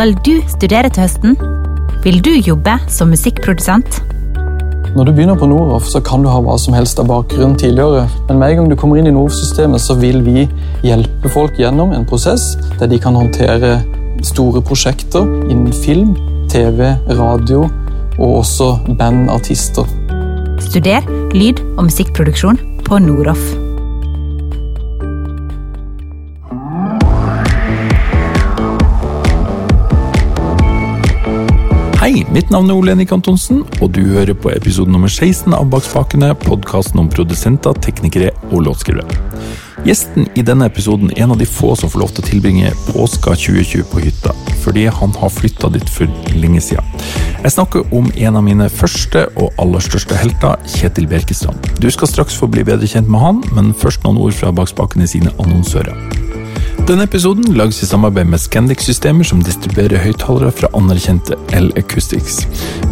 Skal du studere til høsten? Vil du jobbe som musikkprodusent? Når du begynner på Noroff, så kan du ha hva som helst av bakgrunn tidligere, men med en gang du kommer inn i Noroff-systemet, så vil vi hjelpe folk gjennom en prosess der de kan håndtere store prosjekter innen film, TV, radio og også bandartister. Studer lyd- og musikkproduksjon på Noroff. Hei, mitt navn er Ole Henrik Antonsen, og du hører på episode nummer 16 av Bak spakene, podkasten om produsenter, teknikere og låtskrivere. Gjesten i denne episoden er en av de få som får lov til å tilbringe påska 2020 på hytta, fordi han har flytta dit for lenge siden. Jeg snakker om en av mine første og aller største helter, Kjetil Bjerkestrand. Du skal straks få bli bedre kjent med han, men først noen ord fra Bak spakene sine annonsører. Denne episoden lages i samarbeid med Scandic-systemer som distribuerer høyttalere fra anerkjente L-Acoustics.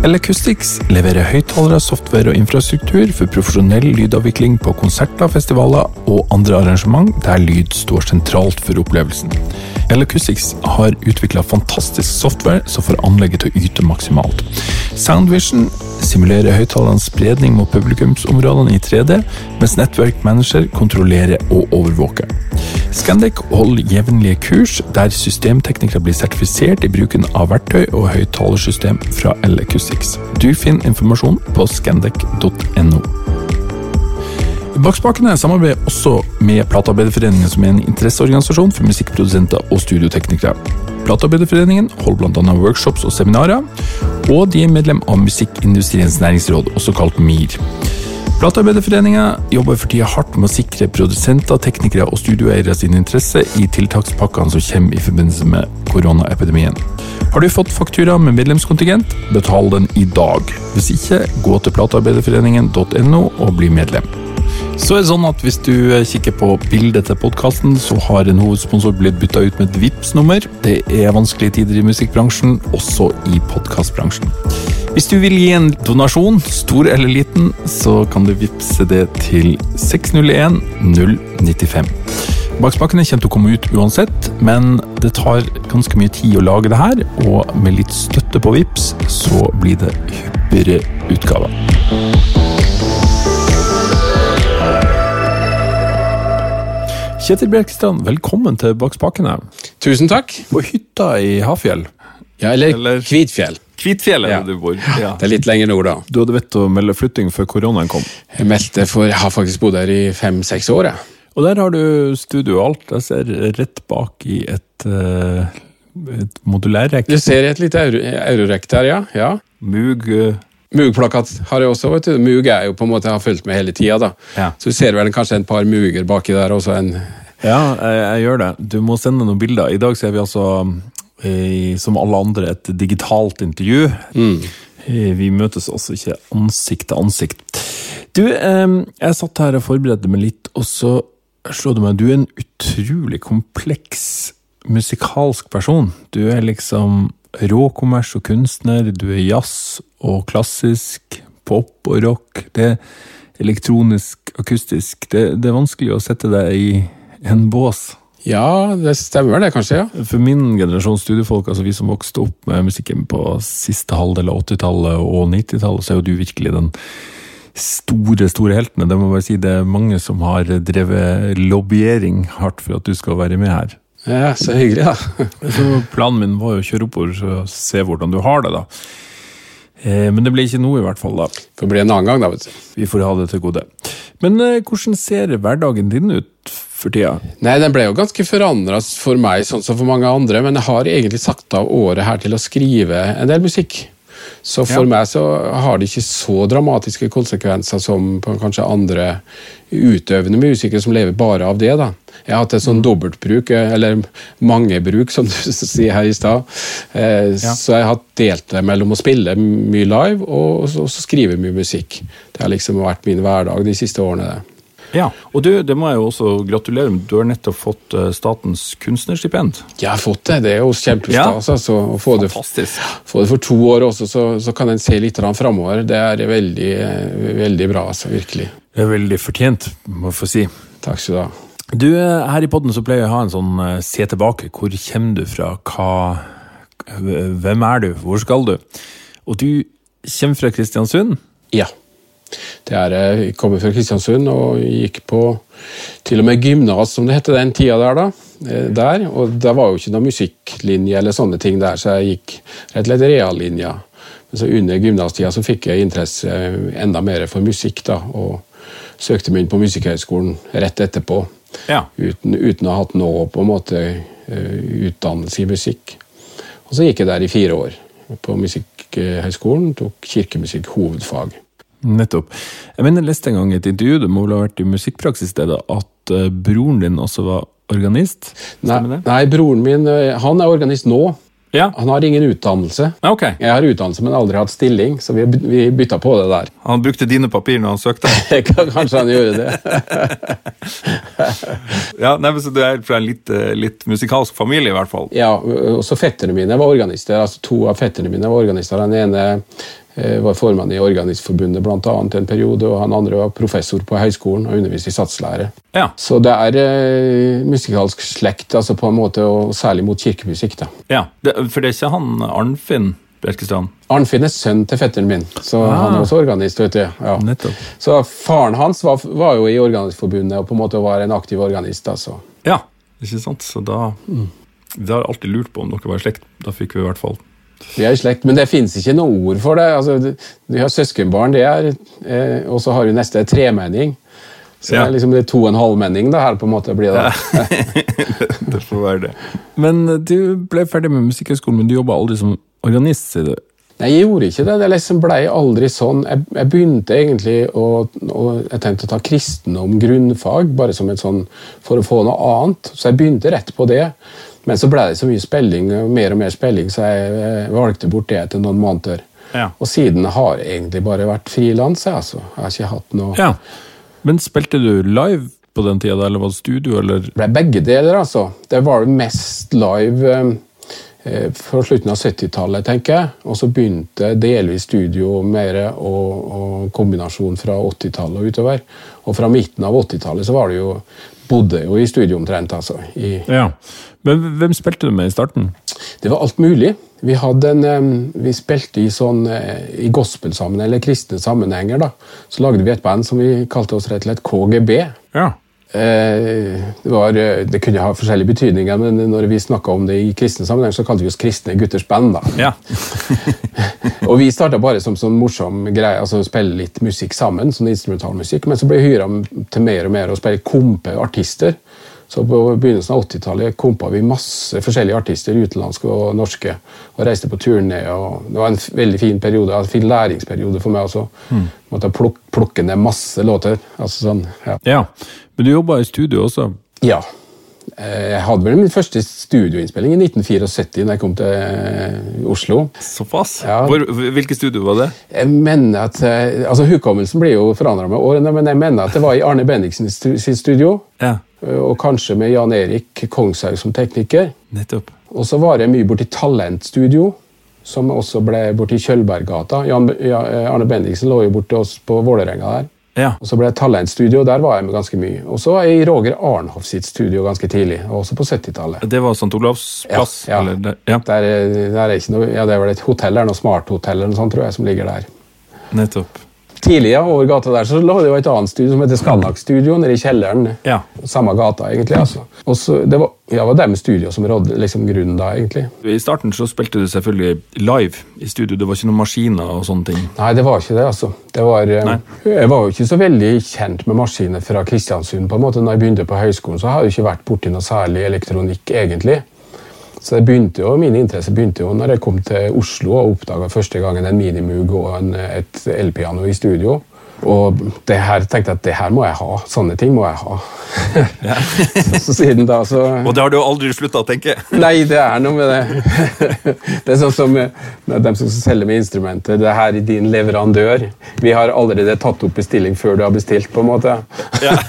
L-Acoustics leverer høyttalere, software og infrastruktur for profesjonell lydavvikling på konserter, festivaler og andre arrangement der lyd står sentralt for opplevelsen. L-Acoustics har utvikla fantastisk software som får anlegget til å yte maksimalt. Soundvision simulerer høyttalernes spredning mot publikumsområdene i 3D, mens Network Manager kontrollerer og overvåker. Scandic holder jevnlige kurs der systemteknikere blir sertifisert i bruken av verktøy og høyttalersystem fra L-Acoustics. Du finner informasjon på scandec.no. Bakspakene samarbeider også med Platearbeiderforeningen, som er en interesseorganisasjon for musikkprodusenter og studioteknikere. Platearbeiderforeningen holder bl.a. workshops og seminarer, og de er medlem av Musikkindustriens næringsråd, også kalt MIR. Platearbeiderforeningen jobber for tida hardt med å sikre produsenter, teknikere og studioeiere sin interesse i tiltakspakkene som kommer i forbindelse med koronaepidemien. Har du fått faktura med medlemskontingent, betal den i dag. Hvis ikke, gå til platearbeiderforeningen.no og bli medlem. Så er det sånn at Hvis du kikker på bildet til podkasten, så har en hovedsponsor blitt bytta ut med et Vipps-nummer. Det er vanskelige tider i musikkbransjen, også i podkastbransjen. Hvis du vil gi en donasjon, stor eller liten, så kan du vippse det til 601 095. Bakspakene kommer til å komme ut uansett, men det tar ganske mye tid å lage det her, og med litt støtte på Vips, så blir det hyppigere utgaver. Kjetil Bjerkestrand, velkommen til Bak spakene. Tusen takk. På hytta i Hafjell. Ja, eller, Eller- Kvitfjell. Kvitfjell er Ja. du bor. Ja. Det er litt lenger nord, da. Du hadde vett å melde flytting før koronaen kom. Jeg meldte for Jeg har faktisk bodd her i fem-seks år, jeg. Og der har du studio og alt. Jeg ser rett bak i et, uh, et modulærrekk. Du ser et lite euro, eurorekk der, ja. ja. Mug eh, Mugplakat har jeg også. vet du. Mug er jo på en måte jeg har fulgt med hele tida. da. Ja. Så du ser vel kanskje en par muger baki der, også en Ja, jeg, jeg gjør det. Du må sende noen bilder. I dag ser vi altså, eh, som alle andre, et digitalt intervju. Mm. Vi møtes også ikke ansikt til ansikt. Du, eh, jeg satt her og forberedte meg litt, og så slo det meg du er en utrolig kompleks musikalsk person. Du er liksom råkommers og kunstner, du er jazz og klassisk, pop og rock. Det er elektronisk, akustisk. Det, det er vanskelig å sette deg i en bås. Ja, det stemmer det, kanskje. ja. For min generasjon studiefolk, altså vi som vokste opp med musikken på siste halvdel av 80-tallet og 90-tallet, så er jo du virkelig den store, store heltene. Det må bare si, det er mange som har drevet lobbyering hardt for at du skal være med her. Ja, Så hyggelig, da. Så planen min var jo å kjøre oppover og se hvordan du har det, da. Eh, Men det ble ikke noe, i hvert fall. da. Får bli en annen gang, da. vet du. Vi får ha det til gode. Men eh, hvordan ser hverdagen din ut for tida? Nei, Den ble jo ganske forandra for meg, sånn som for mange andre, men jeg har egentlig satt av året her til å skrive en del musikk. Så for Ja. meg så har det ikke så dramatiske konsekvenser som på kanskje andre utøvende musikere som lever bare av det. da. Jeg har hatt et sånn dobbeltbruk, eh, eller mangebruk, som du sier her i stad. Eh, Ja. Så jeg har delt det mellom å spille mye live og så, så skrive mye musikk. Det har liksom vært min hverdag de siste årene. det. Ja, og du, det må jeg jo også gratulere med. Du har nettopp fått eh, Statens kunstnerstipend. Jeg har fått det. Det er jo kjempestas. Ja. Altså, å få det, Fantastisk. få det for to år også, så, så kan en se litt framover. Det er veldig, eh, veldig bra, altså. Virkelig. Det er veldig fortjent, må jeg få si. Takk skal du ha. Du, eh, her i podden så pleier jeg å ha en sånn se tilbake. Hvor kommer du fra? Hva Hvem er du? Hvor skal du? Og du kommer fra Kristiansund? Ja. Det er, eh, jeg kommer fra Kristiansund og gikk på til og med gymnas, som det het den tida der. da. Eh, der, Og det var jo ikke noe musikklinje eller sånne ting der, så jeg gikk rett og slett reallinja. Men så under gymnastida så fikk jeg interesse enda mer for musikk, da, og søkte meg inn på Musikkhøgskolen rett etterpå. Ja. Uten, uten å ha hatt noe på en måte eh, utdannelse i musikk. Og så gikk jeg der i fire år på Musikkhøgskolen, tok kirkemusikk hovedfag. Nettopp. Jeg mener, jeg leste en gang i et intervju, det må vel ha vært i Musikkpraksisstedet, at eh, broren din også var organist? Nei, Stemmer det? nei, broren min eh, han er organist nå. Ja. Han har ingen utdannelse. Okay. Jeg har utdannelse, men aldri hatt stilling, så vi, vi bytta på det der. Han brukte dine papir når han søkte? Kanskje han gjorde det. ja, nei, men så Du er fra en litt, eh, litt musikalsk familie, i hvert fall? Ja, også Fetterne mine var organister. altså To av fetterne mine var organister. Den ene var formann i Organistforbundet annet en periode, og han andre var professor på høyskolen og underviste i satslære. Ja. Så det er eh, musikalsk slekt, altså på en måte, og særlig mot kirkemusikk. da. ja. Det, for det er ikke han Arnfinn Bjerkestrand? Arnfinn er sønn til fetteren min, så Ah. han er også organist. vet du. Ja. Så faren hans var, var jo i Organistforbundet og på en måte var en aktiv organist. altså. Ja, ikke sant? Så da Det har jeg alltid lurt på om dere var i slekt. Da fikk vi i hvert fall Vi er i slekt, men det fins ikke noe ord for det. altså, du- Vi har søskenbarn, det er, eh, og så har vi neste tremenning. Så Ja. det er liksom det er to og en halv menning det her på en måte blir det. Det får være det. Men eh, du ble ferdig med Musikkhøgskolen, men du jobba aldri som organist, sier du? Nei, jeg gjorde ikke det. Det liksom blei aldri sånn. Jeg, jeg begynte egentlig å, å Jeg tenkte å ta kristendom grunnfag, bare som et sånn, for å få noe annet. Så jeg begynte rett på det. Men så ble det så mye spilling, mer og mer spilling, så jeg, valgte bort det etter noen måneder. Ja. Og siden har jeg egentlig bare vært frilans. jeg, Altså. Jeg har ikke hatt noe Ja. Men spilte du live på den tida, eller var det studio, eller Det ble begge deler, altså. Det var det mest live eh, eh, fra slutten av 70-tallet, tenker jeg. Og så begynte delvis studio mer og, og kombinasjon fra 80-tallet og utover. Og fra midten av 80-tallet så var det jo bodde jo i studio omtrent, altså. I, Ja. Men hvem spilte du med i starten? det var alt mulig. Vi, en, vi spilte i sånn eh, i gospel-sammenheng, eller kristne sammenhenger. da. Så lagde vi et band som vi kalte oss rett og slett KGB. Ja. Eh, Det, var, eh, det kunne ha forskjellige betydninger, men når vi snakka om det i kristne sammenheng, så kalte vi oss Kristne gutters band. da. Ja. Og vi starta bare som sånn morsom greie, altså spille litt musikk sammen, sånn instrumentalmusikk, men så ble vi hyra til mer og mer å spille kompe artister. Så på begynnelsen av 80-tallet kompa vi masse forskjellige artister, utenlandske og norske, og reiste på turné. og Det var en veldig fin periode, en fin læringsperiode for meg også. Måtte pluk plukke ned masse låter. altså sånn, ja. ja. Men du jobba i studio også? Ja. Eh, Jeg hadde vel min første studioinnspilling i 1974 da jeg kom til eh, Oslo. Såpass? Ja. Hvor, hvilke studio var det? Jeg mener at, eh, altså Hukommelsen blir jo forandra med årene, men jeg mener at det var i Arne Bendiksen sitt studio. Ja. Og kanskje med Jan Erik Kongshaug som tekniker. Nettopp. Og så var jeg mye borti Talentstudio, som også ble borti Kjølberggata. Jan, Arne Bendiksen lå jo borti oss på Vålerenga der. Ja. Og så ble jeg Talentstudio, og der var jeg med ganske mye. Og så var jeg i Roger Arnhoff sitt studio ganske tidlig, også på 70-tallet. Det var St. Olavs plass? Ja, ja. Eller det, ja. Der, er- der er ikke noe, ja, det er vel et hotell eller noe smarthotell eller noe sånt, tror jeg, som ligger der. Nettopp. Tidlig ja, over gata der så lå det jo et annet studio som heter Skandak-studio, nede i kjelleren. Ja. Samme gata, egentlig. altså. Og så, Det var, ja, var dem studio som rådde liksom grunnen da, egentlig. I starten så spilte du selvfølgelig live i studio. Det var ikke noen maskiner og sånne ting. Nei, det var ikke det, altså. Det var, eh, jeg var jo ikke så veldig kjent med maskiner fra Kristiansund. på en måte. Når jeg begynte på høyskolen, så hadde jeg ikke vært borti noe særlig elektronikk, egentlig. Så begynte jo, Mine interesser begynte jo når jeg kom til Oslo og oppdaga første gangen en minimug og en, et elpiano i studio. Og det her tenkte jeg at det her må jeg ha. Sånne ting må jeg ha. så, så siden da så Og det har du jo aldri slutta å tenke! Nei, det er noe med det. Det er sånn som de som selger med instrumenter. Det her er din leverandør. Vi har allerede tatt opp bestilling før du har bestilt. på en måte. Ja,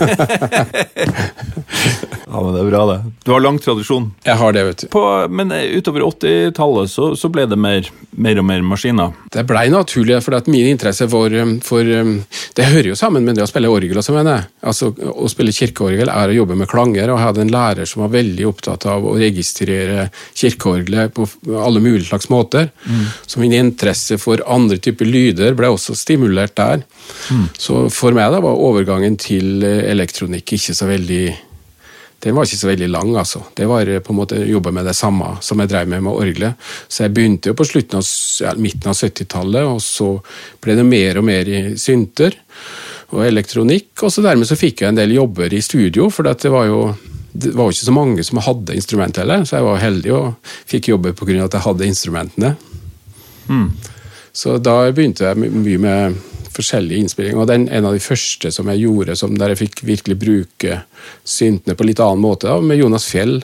men det er bra, det. Du har lang tradisjon. Jeg har det, vet du. På, men utover 80-tallet så, så ble det mer, mer og mer maskiner. Det blei naturlig, for at min interesse for, for, um, Det hører jo sammen med det å spille orgel også, mener jeg. Altså, Å spille kirkeorgel er å jobbe med klanger, og jeg hadde en lærer som var veldig opptatt av å registrere kirkeorgelet på alle mulige slags måter. Mm. Så min interesse for andre typer lyder ble også stimulert der. Mm. Så for meg da var overgangen til eh, elektronikk ikke så veldig den var ikke så veldig lang, altså. Det var eh, på en måte å jobbe med det samme som jeg drev med med orgelet. Så jeg begynte jo på av, ja, midten av 70-tallet, og så ble det mer og mer i synter og elektronikk. Og så dermed så fikk jeg en del jobber i studio, for det var jo det var ikke så mange som hadde instrument heller, så jeg var heldig og fikk jobber pga. at jeg hadde instrumentene. Mm. Så da begynte jeg mye med forskjellige innspillinger. Og den, En av de første som jeg gjorde, som der jeg fikk virkelig bruke syntene på litt annen måte, da, med Jonas Fjell.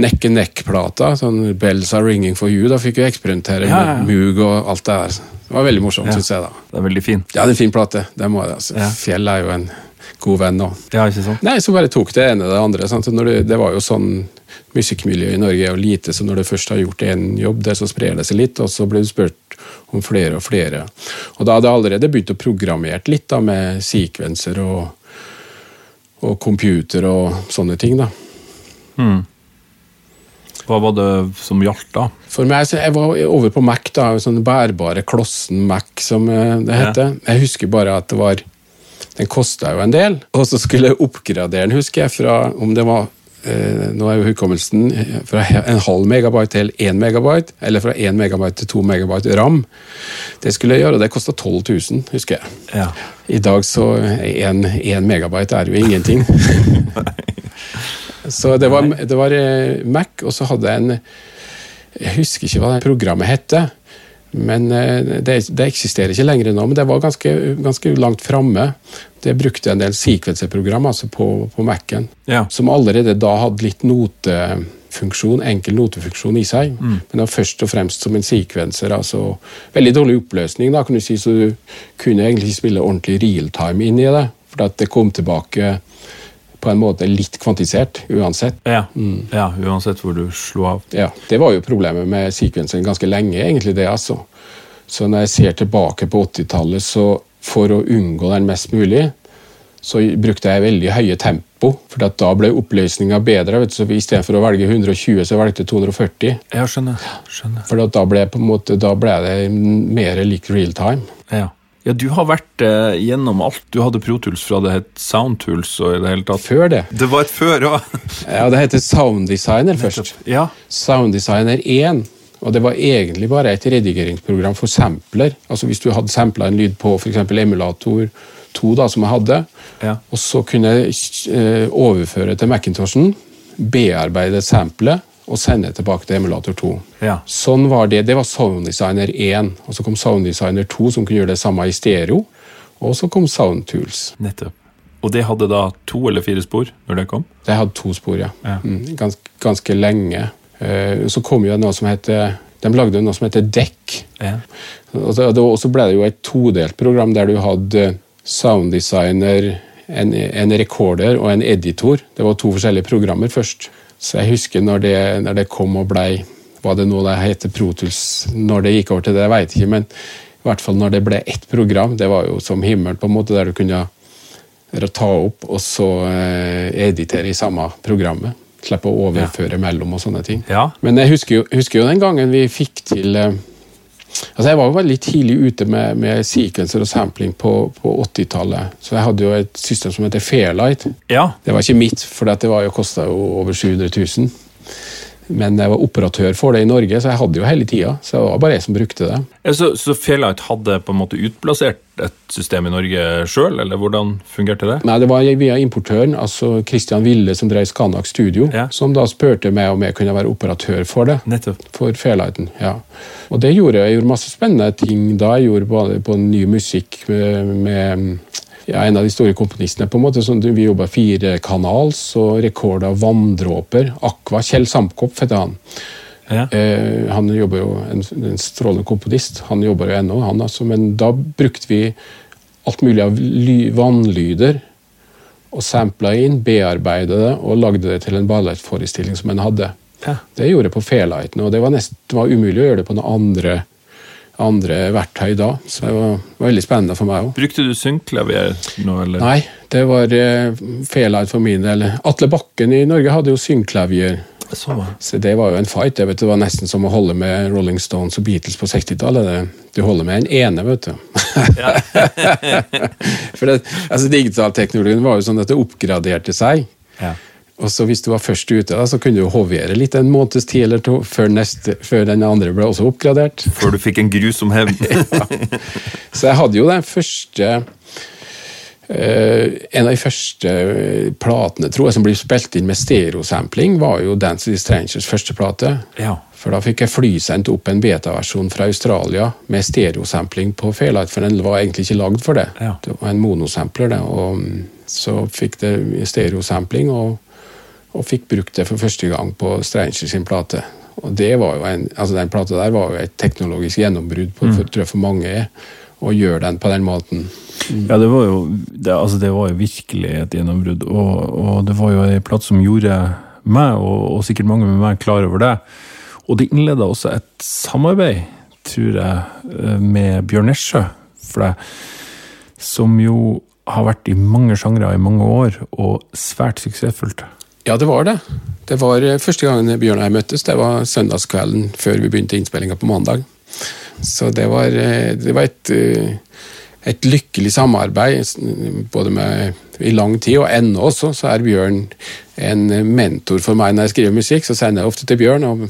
Neck and Neck-plata. sånn Bells Are Ringing For You. Da fikk vi eksperimentere ja, ja. med Moog og alt det der. Det var veldig morsomt, ja. syns jeg. da. Det er veldig fin. Ja, det er en fin plate. Det må jeg, altså. Fjell er jo en god venn Og. Ja, ikke sant? Nei, så bare tok det ene og det andre. Det, det, var jo sånn Musikkmiljøet i Norge er jo lite, så når du først har gjort én jobb der, så sprer det seg litt, og så blir du spurt om flere og flere. Og da hadde jeg allerede begynt å programmere litt da, med sekvenser og, og computer og sånne ting. da. Hmm. Hva var det som gjaldt da? For meg, så Jeg var over på Mac, da, sånn bærbare klossen Mac, som eh, det heter. Ja. Jeg husker bare at det var Den kosta jo en del, og så skulle jeg oppgradere den, husker jeg, fra om det var Eh, nå er jo hukommelsen fra en halv megabyte til én megabyte, eller fra én megabyte til to megabyte ram. Det skulle jeg gjøre, og det kosta 12 000, husker jeg. Ja. I dag så én megabyte er jo ingenting. så det var, det var, eh, Mac, og så hadde jeg en Jeg husker ikke hva det programmet hette. Men eh, det, det, eksisterer ikke lenger nå, men det var ganske, ganske langt framme. Det brukte en del sequencer-program altså på, på Mac-en, ja. som allerede da hadde litt notefunksjon, enkel notefunksjon i seg. Mm. Men det var først og fremst som en sequencer. altså Veldig dårlig oppløsning, da, kan du si, så du kunne egentlig spille ordentlig realtime inn i det. For at det kom tilbake på en måte litt kvantisert uansett. Ja, mm. ja uansett hvor du slo av. Ja, Det var jo problemet med sekvensen ganske lenge, egentlig det, altså. Så når jeg ser tilbake på 80-tallet, så for å unngå den mest mulig, så brukte jeg veldig høye tempo. For da ble oppløsninga bedre. vet du, så Istedenfor å velge 120, så valgte jeg 240. Ja, skjønner. skjønner. For da ble, måte, da ble det mer lik real time. Ja. Ja, Du har vært eh, gjennom alt. Du hadde ProTools fra det het Soundtools. og i det hele tatt. Før det. Det var et før òg. ja, det heter Sounddesigner først. Ja. Sounddesigner 1. Og det var egentlig bare et redigeringsprogram for sampler. Altså Hvis du hadde sampla en lyd på f.eks. emulator 2, da, som jeg hadde, ja. og så kunne jeg eh, overføre til Macintoshen, bearbeide samplet og sende tilbake til emulator 2. Ja. Sånn var Det Det var Sounddesigner 1. Og så kom Sounddesigner 2, som kunne gjøre det samme i stereo. Og så kom Soundtools. Nettopp. Og det hadde da to eller fire spor når det kom? Det hadde to spor, ja. ja. Mm, gans, ganske lenge. Uh, så kom jo noe som heter De lagde noe som heter Deck. Ja. Og så ble det jo et todelt program der du hadde sounddesigner, en, en recorder og en editor. Det var to forskjellige programmer først. Så jeg husker når det, når det kom og blei Var det nå det heter Protus? når det gikk over til det, jeg veit ikke, men i hvert fall når det ble ett program, det var jo som himmelen, på en måte, der du kunne ta opp og så eh, editere i samme programmet. Slippe å overføre ja. mellom og sånne ting. Ja. Men jeg husker jo, husker jo, den gangen vi fikk til eh, Altså Jeg var jo veldig tidlig ute med, med sequencer og sampling på, på 80-tallet. Så jeg hadde jo et system som heter Fairlight. Ja. Det var ikke mitt, for det var jo kosta over 700 000. Men jeg var operatør for det i Norge, så jeg hadde jo hele tida. Så det var bare jeg som brukte det. Så, så Fairlight hadde på en måte utplassert et system i Norge sjøl, eller hvordan fungerte det? Nei, det var via importøren, altså Christian Ville som drev Skanak Studio, ja. som da spurte meg om jeg kunne være operatør for det. Nettopp. For Fairlighten, ja. Og det gjorde jeg. Jeg gjorde masse spennende ting da. Jeg gjorde både på ny musikk med, med ja, en av de store komponistene. på en måte, sånn, Vi jobba firekanals og rekorda vanndråper. Aqua. Kjell Samkopp heter han. Ja. Eh, han jobber jo en, en strålende komponist. Han jobber jo ennå, han altså. Men da brukte vi alt mulig av ly, vannlyder og sampla inn, bearbeida det og lagde det til en ballettforestilling som en hadde. Ja. Det gjorde jeg på Fairlighten, og det var, nesten, det var umulig å gjøre det på noen andre andre verktøy da. Så det var, veldig spennende for meg òg. Brukte du synkklavier nå, eller? Nei, det var Fairlight for min del. Atle Bakken i Norge hadde jo syngklavier. Så, Så det var jo en fight. Vet det var nesten som å holde med Rolling Stones og Beatles på 60-tallet. Du holder med en ene, vet du. For det, altså, Digitalteknologien var jo sånn at det oppgraderte seg. ja. Og så Hvis du var først ute, da, så kunne du hovere litt en måneds tid eller to før, neste, før den andre ble også oppgradert. Før du fikk en grusom hevn. Så jeg hadde jo den første eh, En av de første platene tror jeg som ble spilt inn med stereosampling, var jo Dance with the Strangers første plate. Ja. For da fikk jeg flysendt opp en betaversjon fra Australia med stereosampling på Fairlight, for den var egentlig ikke lagd for det. Ja. Det var en monosampler, det. Og mm, så fikk det stereosampling, og, og fikk brukt det for første gang på Stranger sin plate. Og det var jo en, altså Den plata der var jo et teknologisk gjennombrudd på, for, tror jeg, for mange, å gjøre den på den måten. Ja, det var jo, det, altså det var jo virkelig et gjennombrudd. Og, og det var jo ei plate som gjorde meg, og, og sikkert mange med meg, klar over det. Og det innleda også et samarbeid, tror jeg, eh, med Bjørn Nesjø. For det, som jo har vært i mange sjangre i mange år, og svært suksessfullt. Ja, det var det. Det var eh, Første gangen Bjørn og jeg møttes, det var søndagskvelden før vi begynte innspillinga på mandag. Så det var, eh, det var et, eh, et lykkelig samarbeid både med, i lang tid, og ennå også så er Bjørn en mentor for meg når jeg skriver musikk. Så sender jeg ofte til Bjørn og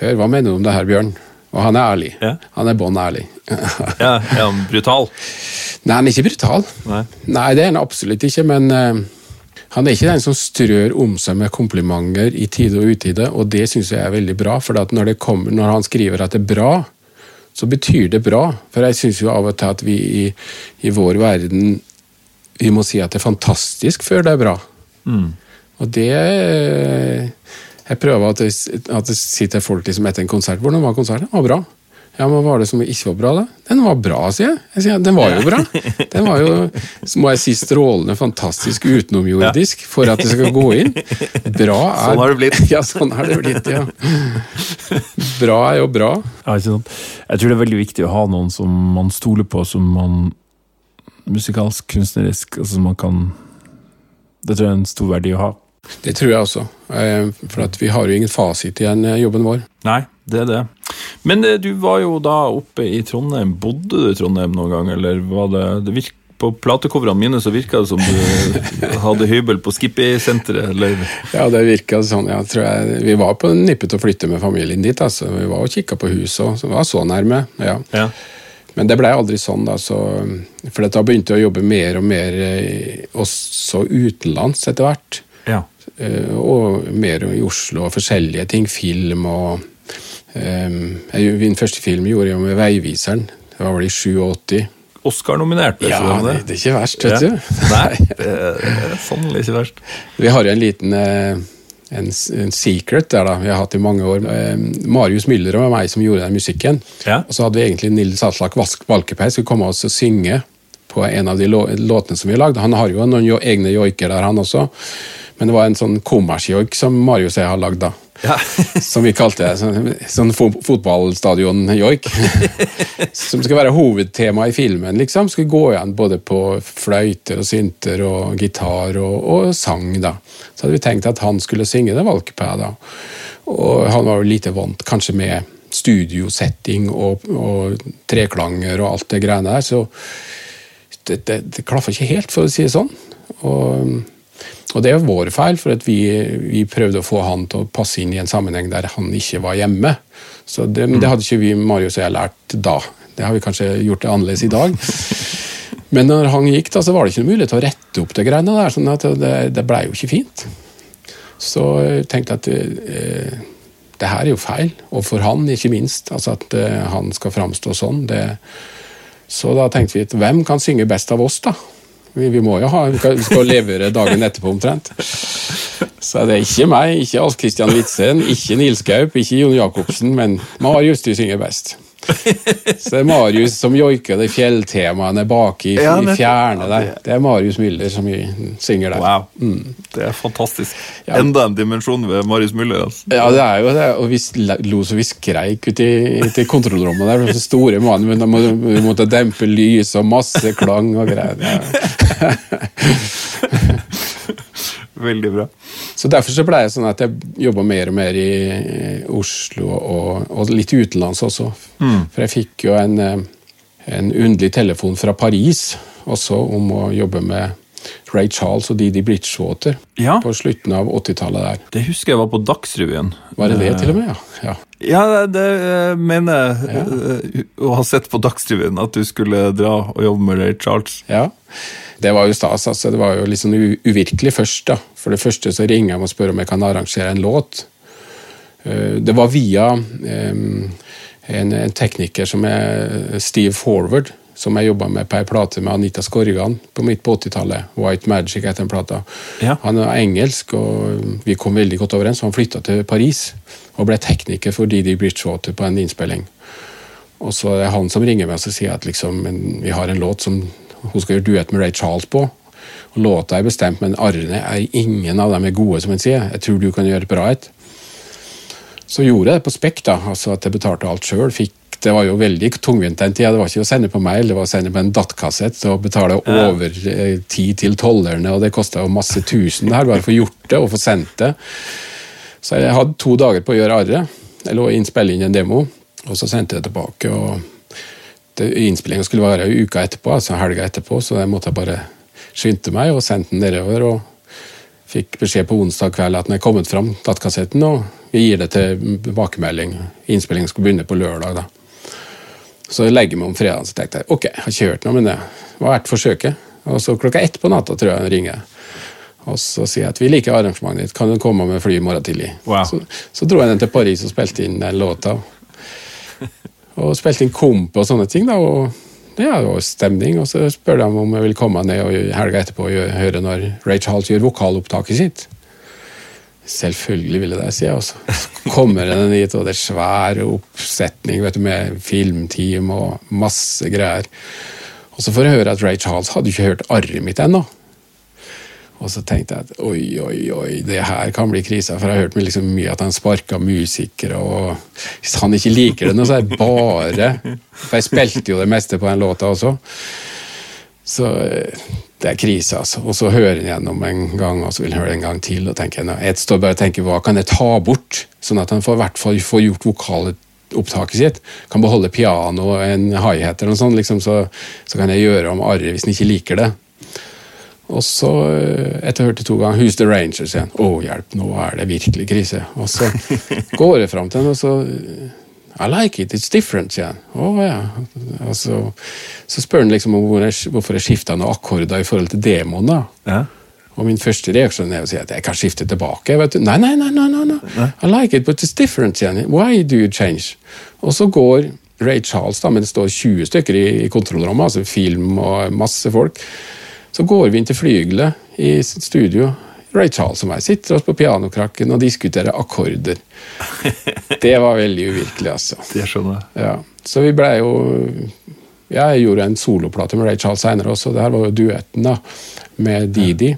Hør, hva mener du om det her, Bjørn? Og han er ærlig. Ja. Han er bånn ærlig. ja, er han brutal? Nei, han er ikke brutal. Nei. Nei, det er han absolutt ikke, men han er ikke den som strør om seg med komplimenter i tide og utide, og det syns jeg er veldig bra. For når, det kommer, når han skriver at det er bra, så betyr det bra. For jeg syns jo av og til at vi i, i vår verden vi må si at det er fantastisk før det er bra. Og det eh, Jeg prøver at det, at det sitter folk liksom etter en konsert. 'Hvordan var konserten?' var bra'. Ja, men Var det som ikke var bra, da? Den var bra, sier jeg. jeg sier, den var jo bra. Den var jo, så må jeg si, strålende, fantastisk, utenomjordisk for at det skal gå inn. Bra er Sånn har det blitt. Ja, sånn har det blitt, ja. Bra er jo bra. Ja, ikke sant? Jeg tror det er veldig viktig å ha noen som man stoler på, som man musikalsk, kunstnerisk altså man kan Det tror jeg er en stor verdi å ha. Det tror jeg også. Eh, For at vi har jo ingen fasit i eh, jobben vår. Nei, det er det. Men eh, du var jo da oppe i Trondheim. Bodde du i Trondheim noen gang, eller var det, det virk, På platecoverne mine så virka det som du hadde hybel på Skippy-senteret, eller Ja, det virka sånn. Jeg tror jeg, vi var på nippet til å flytte med familien dit. Altså. Vi var og kikka på huset, òg, så var så nærme. ja. Ja. Men det blei aldri sånn, da. Så, for da begynte jeg å jobbe mer og mer eh, også utenlands etter hvert. ja. Eh, Og mer i Oslo og forskjellige ting. Film og jeg, Min første film gjorde jeg med Veiviseren. Det var vel i 87. Oscar-nominert, Ja, det, det? er ikke verst, vet Ja. du. Nei, det er sannelig ikke verst. Vi har jo en liten eh, en, en secret der da, vi har hatt i mange år. Eh, Marius Müller og meg som gjorde den musikken. Ja. Og så hadde vi egentlig Nils Aslak Vask- Valkeapää skulle komme oss og synge på en av de låtene som vi har lagd. Han har jo noen egne joiker der, han også. Men det var en sånn kommersjoik som Marius og jeg har lagd, da. Ja. Som vi kalte det. Sånn, sånn fotballstadion-joik. som skal være hovedtema i filmen. liksom. Skal gå igjen både på fløyter og synter og gitar og, og sang. da. Så hadde vi tenkt at han skulle synge det Valkeapää. da. Og han var jo lite vant kanskje med studiosetting og, og treklanger og alt det greiene der. Så det, det, det klaffa ikke helt, for å si det sånn. Og, og det er vår feil, for at vi, vi prøvde å få han til å passe inn i en sammenheng der han ikke var hjemme. Så det, men det hadde ikke vi Marius og jeg lært da. Det har vi kanskje gjort det annerledes i dag. Men når han gikk, da, så var det ikke noe mulighet til å rette opp det greiene der. sånn at det, det blei jo ikke fint. Så jeg tenkte at eh, det her er jo feil, og for han ikke minst. altså At eh, han skal framstå sånn. Det, så da tenkte vi at hvem kan synge best av oss, da? Vi, vi må jo ha, vi skal- levere dagen etterpå omtrent. Så det er ikke meg, ikke Alf Kristian Witzen, ikke Nils Gaup, ikke Jon Jacobsen, men Marius, du synger best. Så det er Marius som joiker de fjelltemaene bak i, Ja, i fjerne der. Det er Marius Müller som synger der. Wow. Mm. Det er fantastisk. Ja. Enda en dimensjon ved Marius Müller. Altså. Ja, det er jo det. Og vi lo så vi skreik ute i, ute i kontrollrommet der. Så store mannen men må- vi måtte dempe lys og masse klang og greier. Ja. Veldig bra. Så derfor så ble det sånn at jeg jobba mer og mer i eh, Oslo og, og litt utenlands også. For jeg fikk jo en, eh, en underlig telefon fra Paris også om å jobbe med Ray Charles og Didi Bridgewater Ja. på slutten av 80-tallet der. Det husker jeg var på Dagsrevyen. Var det det til og med? Ja. ja. Ja, det, eh, mener jeg ja. å ha sett på Dagsrevyen, at du skulle dra og jobbe med Ray Charles. Ja, det var jo stas. altså. Det var jo litt sånn uvirkelig først. da. For det første så ringer jeg og spør om jeg kan arrangere en låt. Eh, Det var via en, en tekniker som er Steve Forward, som jeg jobba med på ei plate med Anita Skorgan på midt på 80-tallet. White Magic heter den plata. Ja. Han er engelsk, og vi kom veldig godt overens. Han flytta til Paris og ble tekniker for Didi Bridgewater på en innspilling. Og så er det han som ringer meg og sier at liksom, vi har en låt som hun skal gjøre duett med Ray Charles på. Og Låta er bestemt, men arrene er ingen av dem er gode, som han sier. Jeg tror du kan gjøre bra et. Så gjorde jeg det på spekk, da, altså at jeg betalte alt sjøl. Det var jo veldig tungvint den tida. Det var ikke å sende på mail, det var å sende på en DAT-kassett og betale over eh, til tollerne, og det kosta jo masse tusen det her, bare å få gjort det og få sendt det. Så jeg hadde to dager på å gjøre arret, eller å innspille inn en demo, og så sendte jeg tilbake. og Innspillinga skulle være uka etterpå, altså helga etterpå, så jeg måtte bare skynde meg og sendte den nedover. og Fikk beskjed på onsdag kveld at den er kommet fram, dattkassetten, og vi gir det til tilbakemelding. Innspillingen skulle begynne på lørdag. da. Så jeg legger meg om fredagen så tenkte jeg ok, jeg har ikke hørt noe, men det var verdt forsøket. Og så klokka ett på natta tror jeg han ringer. Og så sier jeg at vi liker arrangementet ditt, kan du komme med fly i morgen tidlig? Wow. Så, så dro jeg den til Paris og spilte inn den låta. Og spilte inn komp og sånne ting. da, og ja, det var stemning. Og så spør de om jeg vil komme ned og helga etterpå og høre når Ray Charles gjør vokalopptaket sitt. Selvfølgelig ville det, jeg også. Så kommer den dit, og det er svær oppsetning vet du, med filmteam og masse greier. Og så får jeg høre at Ray Charles hadde ikke hørt arret mitt ennå. Og så tenkte jeg at oi, oi, oi, det her kan bli krisa. For jeg har hørt liksom mye at han sparka musikere, og hvis han ikke liker det nå, så er det bare For jeg spilte jo det meste på den låta også. Så eh, det er krise, altså. Og så hører han gjennom en gang, og så vil han høre en gang til. og tenker Jeg står bare og tenker hva kan jeg ta bort, sånn at han får, i hvert fall får gjort vokalopptaket sitt. Kan beholde piano og en high-hat eller noe sånt, liksom, så, så kan jeg gjøre om arret hvis han ikke liker det. Og så, eh, etter å ha hørt det to ganger, Who's the Ranger? sier han. Å, hjelp, nå er det virkelig krise. Og så går jeg fram til henne, og så I like it, it's different, sier han. Å ja. Og så, så spør han liksom om hvor jeg, hvorfor jeg skifta noen akkorder i forhold til demoen. da. Ja. Og min første reaksjon er å si at jeg kan skifte tilbake. Vet du. Nei, nei, nei, nei, nei, nei. I like it, but it's different, sier han. Why do you change? Og så går Ray Charles, da, men det står 20 stykker i, i kontrollrommet, altså film og masse folk. Så går vi inn til flygelet i studio. Ray Charles og meg sitter oss på pianokrakken og diskuterer akkorder. Det var veldig uvirkelig, altså. Det skjønner jeg. Ja, så vi ble jo ja, Jeg gjorde en soloplate med Ray Charles senere også. Det her var jo duetten da, med Didi.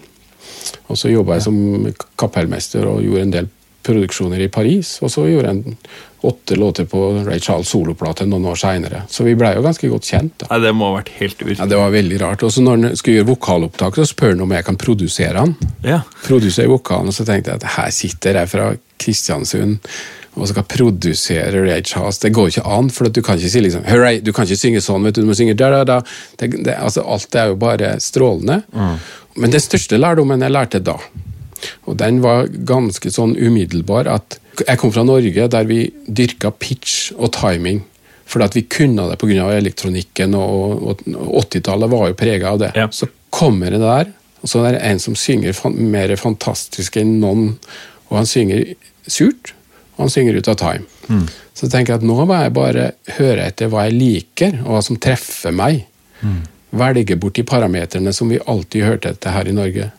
Og så jobba jeg som kapellmester og gjorde en del produksjoner i Paris. Og så gjorde jeg en åtte låter på Ray Charles soloplate noen år seinere. Så vi blei jo ganske godt kjent. da. Nei, det må ha vært helt Ja. Det var veldig rart. Og så når han skulle gjøre vokalopptak, så spør han om jeg kan produsere han. Ja. Produsere vokalen, og så tenkte jeg at her sitter jeg fra Kristiansund og skal produsere Ray Charles. Det går ikke an, for du kan ikke si liksom Hurray, du kan ikke synge sånn, vet du, du må synge da, da, da. Det, det, altså, alt er jo bare strålende. Men den største lærdommen jeg lærte da, og den var ganske sånn umiddelbar, at jeg kom fra Norge der vi dyrka pitch og timing. Fordi at vi kunne det pga. elektronikken, og, og, og 80-tallet var jo prega av det. Ja. Så kommer det der, og så er det en som synger mer fantastisk enn noen, og han synger surt, og han synger ut av time. Så tenker jeg at nå må jeg bare høre etter hva jeg liker, og hva som treffer meg. Velge bort de parametrene som vi alltid hørte etter her i Norge.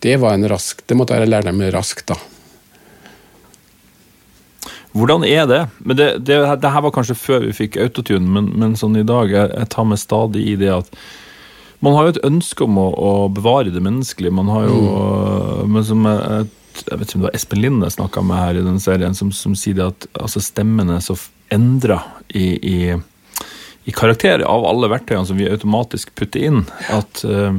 Det var en rask, det måtte jeg lære dem raskt, da. Hvordan er det? Men det, det, det her var kanskje før vi fikk autotune, men, men sånn i dag jeg, jeg tar meg stadig i det at man har jo et ønske om å, å bevare det menneskelige. Man har jo Men som jeg, jeg vet ikke om det var Espen Linde jeg snakka med her i den serien, som, som sier det at altså, stemmen er så endra i, i, i karakter av alle verktøyene som vi automatisk putter inn. at eh,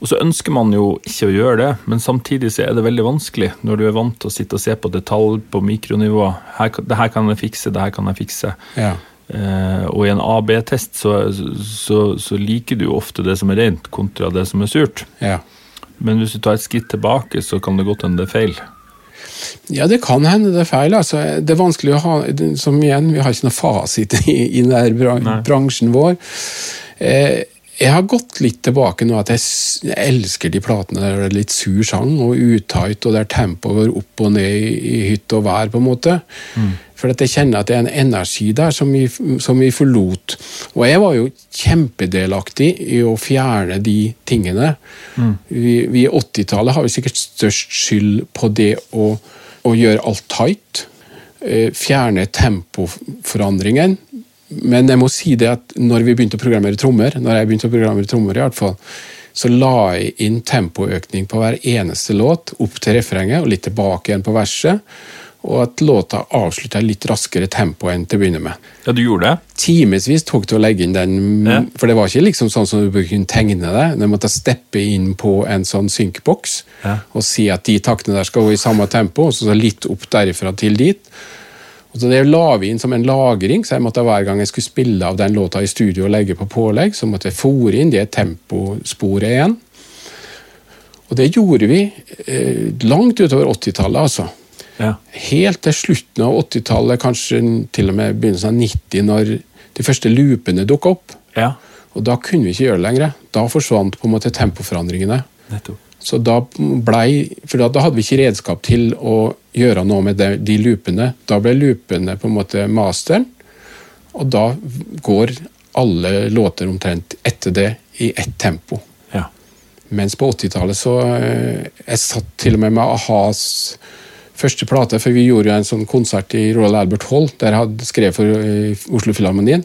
og så ønsker man jo ikke å gjøre det, men samtidig så er det veldig vanskelig når du er vant til å sitte og se på detalj på mikronivå. Her, det her kan jeg fikse, det her kan jeg fikse. Ja. Eh, og i en AB-test så, så, så liker du ofte det som er rent, kontra det som er surt. ja. Men hvis du tar et skritt tilbake, så kan det godt hende det er feil. Ja, det kan hende det er feil. Altså, det er vanskelig å ha Som igjen, vi har ikke noe fasit i, i denne bransjen vår. Eh, jeg har gått litt tilbake nå at jeg, elsker de platene der det er litt sur sang og utight, og der tempoet går opp og ned i, hytt og vær, på en måte. For at jeg kjenner at det er en energi der som vi, som vi forlot. Og jeg var jo kjempedelaktig i å fjerne de tingene. Vi, vi i 80-tallet har jo sikkert størst skyld på det å, å gjøre alt tight. eh, Fjerne tempoforandringen. Men jeg må si det at når vi begynte å programmere trommer, når jeg begynte å programmere trommer i hvert fall, så la jeg inn tempoøkning på hver eneste låt, opp til refrenget og litt tilbake igjen på verset. Og at låta avslutta i litt raskere tempo enn til å begynne med. Ja, du gjorde det? Timevis tok det å legge inn den, Ja. for det var ikke liksom sånn som du kunne tegne det. Du måtte steppe inn på en sånn synkboks Ja. og si at de taktene der skal gå i samme tempo, og så litt opp derifra til dit. Og så Det la vi inn som en lagring, så jeg måtte hver gang jeg skulle spille av den låta i studio og legge på pålegg, så måtte jeg fòre inn det temposporet igjen. Og det gjorde vi eh, langt utover 80-tallet, altså. Ja. Helt til slutten av 80-tallet, kanskje til og med begynnelsen av 90, når de første loopene dukket opp. Ja, Og da kunne vi ikke gjøre det lenger. Da forsvant på en måte tempoforandringene. nettopp. Så da blei For da, da hadde vi ikke redskap til å gjøre noe med de, de loopene. Da ble loopene på en måte masteren, og da går alle låter omtrent etter det i ett tempo. Ja. Mens på 80-tallet så eh, Jeg satt til og med med a-has første plate, for vi gjorde jo en sånn konsert i Royal Albert Hall, der jeg hadde skrevet for eh, Oslo Filharmonien.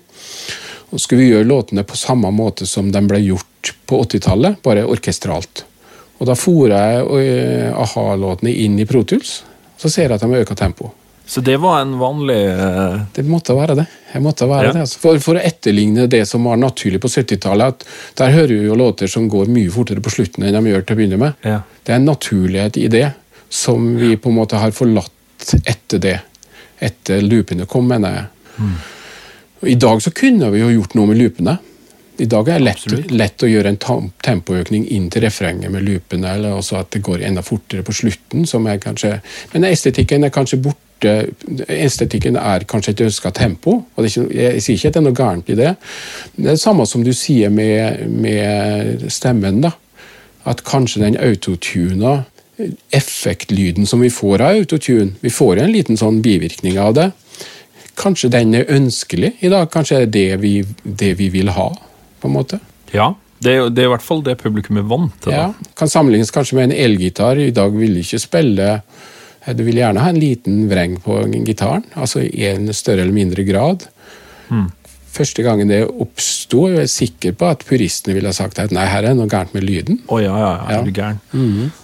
Og skulle vi gjøre låtene på samme måte som de ble gjort på 80-tallet, bare orkestralt. Og da fora jeg eh, a-ha-låtene inn i Pro Tools, så ser jeg at de har tempoet. tempo. Så det var en vanlig eh, Det måtte være det. Måtte være Ja. det altså. for, for å etterligne det som var naturlig på 70-tallet. Der hører vi jo låter som går mye fortere på slutten enn de gjør til å begynne med. Ja. Det er en naturlighet i det som vi på en måte har forlatt etter det. Etter loopene kom, mener jeg. Mm. I dag så kunne vi jo gjort noe med loopene. I dag er det lett, lett å gjøre en tempoøkning inn til refrenget med loopene, eller også at det går enda fortere på slutten. som er kanskje... Men estetikken er kanskje borte. Estetikken er kanskje et ønska tempo. og det er ikke, Jeg sier ikke at det er noe gærent i det. Det er det samme som du sier med, med stemmen. da. At kanskje den autotuna effektlyden som vi får av autotune Vi får en liten sånn bivirkning av det. Kanskje den er ønskelig i dag? Kanskje er det det vi, det vi vil ha? På en måte? ja. Det det er i hvert fall det publikum er vant til. Ja. Kan sammenlignes kanskje med en elgitar. I dag vil du ikke spille eh, Du vil gjerne ha en liten vreng på gitaren, altså i en større eller mindre grad. Første gangen det oppsto, er jeg sikker på at puristene ville ha sagt at nei, her er noe gærent med lyden. Å ja, ja, ja, er du gæren.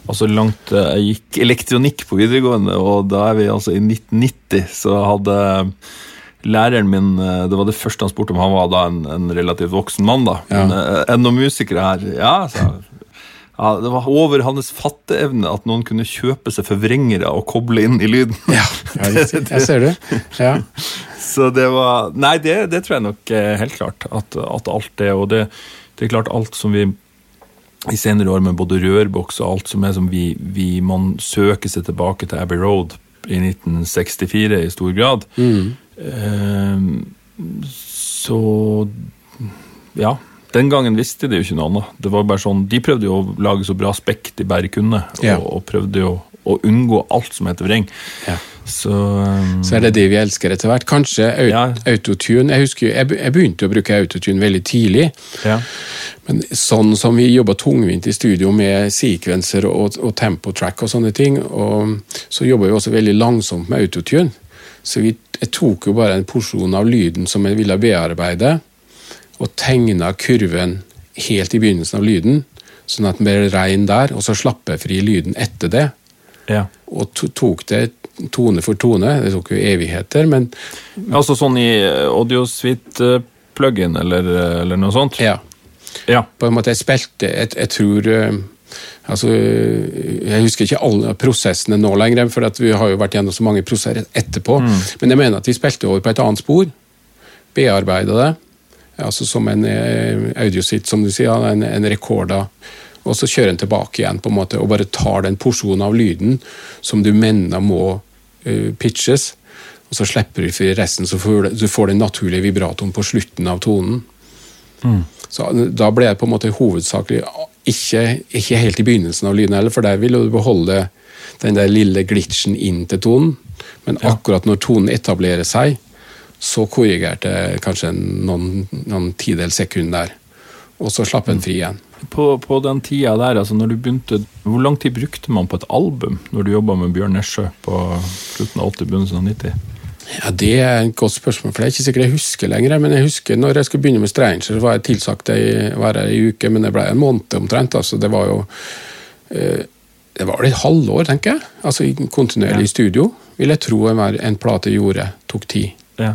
Altså langt eh, Jeg gikk elektronikk på videregående, og da er vi altså i 1990, så hadde læreren min eh, Det var det første han spurte om. Han var da en, en relativt voksen mann, da. Ja. Men eh, er noen musikere her? Ja, sa. Ja, det var over hans fatteevne at noen kunne kjøpe seg forvrengere og koble inn i lyden. Ja, jeg ser det. Ja. Så det var Nei, det, det tror jeg nok helt klart. At, at alt det Og det, det er klart alt som vi i senere år med både rørboks og alt som er som vi, vi Man søker seg tilbake til Abbey Road i 1964 i stor grad. Eh, så Ja. Den gangen visste de jo ikke noe annet. Det var bare sånn, De prøvde jo å lage så bra spekk de bare kunne, og, Ja. og prøvde jo å unngå alt som heter vreng. Ja. Så, um, Så er det det vi elsker etter hvert. Kanskje Ja. autotune. Jeg husker, jo- jeg, jeg begynte å bruke autotune veldig tidlig. ja. Men sånn som vi jobba tungvint i studio med sekvenser og, og tempotrack og sånne ting, og så jobba vi også veldig langsomt med autotune. Så vi, jeg tok jo bare en porsjon av lyden som jeg ville bearbeide, og tegna kurven helt i begynnelsen av lyden, sånn at den ble rein der, og så slapp jeg fri lyden etter det. Ja. Og to, tok det tone for tone. Det tok jo evigheter, men Altså sånn i Audiosuite-pluggen eller, eller noe sånt? ja. Ja. På en måte jeg spilte Jeg, jeg tror eh, Altså, Jeg husker ikke alle prosessene nå lenger, for vi har jo vært gjennom så mange prosesser etterpå. Men jeg mener at vi spilte over på et annet spor. Bearbeida det. Altså som en eh, audiositt, som du sier, en, en rekorda. Og så kjører en tilbake igjen på en måte, og bare tar den porsjonen av lyden som du mener må uh, pitches. Og så slipper du for resten, så får du, du får den naturlige vibratoen på slutten av tonen. Så Da ble jeg på en måte hovedsakelig ikke, ikke helt i begynnelsen av lyden heller, for der vil du beholde den der lille glitchen inn til tonen. Men akkurat når tonen etablerer seg, så korrigerte jeg kanskje noen, noen tidels sekund der. Og så slapp en fri igjen. På, på den tida der, altså når du begynte Hvor lang tid brukte man på et album når du jobba med Bjørn Nesjø på slutten av 80-, begynnelsen av 90? Ja, Det er et godt spørsmål, for det er ikke sikkert jeg husker lenger. Men jeg husker når jeg skulle begynne med Stranger, så var jeg tilsagt å være her i uke, men det ble en måned omtrent. altså Det var jo eh, Det var et halvår, tenker jeg. Altså kontinuerlig i studio. Vil jeg tro en, en plate gjorde, tok tid. Ja.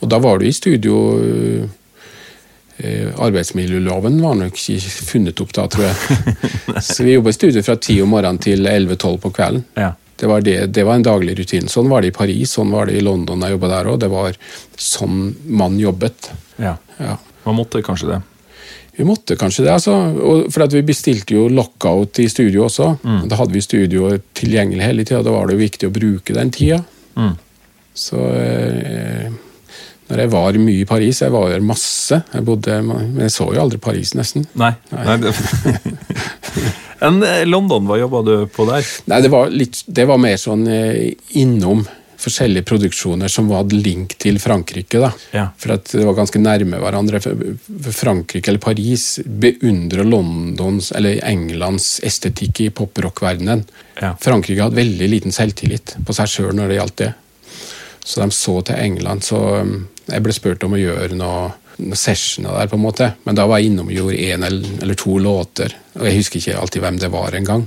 Og da var du i studio eh, Arbeidsmiljøloven var nok ikke funnet opp da, tror jeg. Så vi jobba i studio fra 10 om morgenen til 11-12 på kvelden. ja. Det var, det, det var en daglig rutine. Sånn var det i Paris, sånn var det i London da jeg jobba der òg. Det var sånn man jobbet. ja. Ja. Man måtte kanskje det. Vi måtte kanskje det, altså. Og for at vi bestilte jo lockout i studio også. Mm. Da hadde vi studio tilgjengelig hele tida. Da var det jo viktig å bruke den tida. Mm. Så eh, når jeg var mye i Paris Jeg var der masse, jeg bodde, men jeg så jo aldri Paris, nesten. Nei. Nei Nei eh, London, hva jobba du på der? Nei, det var, litt, det var mer sånn eh, innom forskjellige produksjoner som hadde link til Frankrike. da. Ja. For at det var ganske nærme hverandre. Frankrike eller Paris beundrer Londons eller Englands estetikk i poprock-verdenen. Ja. Frankrike hadde veldig liten selvtillit på seg sjøl når det gjaldt det. Så de så til England. Så um, jeg ble spurt om å gjøre noe, noe sessioner der, på en måte. Men da var jeg innom og gjorde én eller, to låter. Og jeg husker ikke alltid hvem det var engang.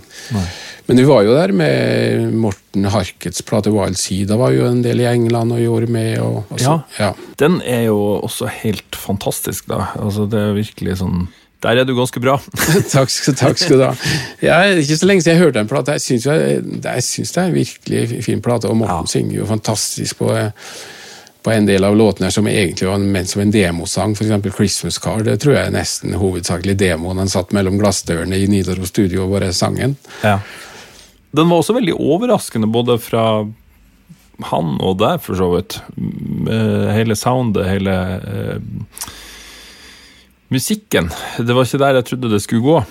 Men vi var jo der med Morten Harkets plate Wild Sea. Da var jo en del i England og gjorde med. Og, og ja, ja. Den er jo også helt fantastisk, da. Altså, det er virkelig sånn Der er du ganske bra. takk, skal- takk skal du ha. Ja, er ikke så lenge siden jeg hørte en plate. Jeg syns det er en virkelig fin plate, og Morten Ja. synger jo fantastisk på, på en del av låtene som egentlig var ment som en demosang, f.eks. Christmas Car'. Det tror jeg er nesten hovedsakelig demoen. Han satt mellom glassdørene i Nidaros studio og bare sang den. Ja. Den var også veldig overraskende, både fra han og deg, for så vidt. Hele soundet, hele uh, musikken. Det var ikke der jeg trodde det skulle gå.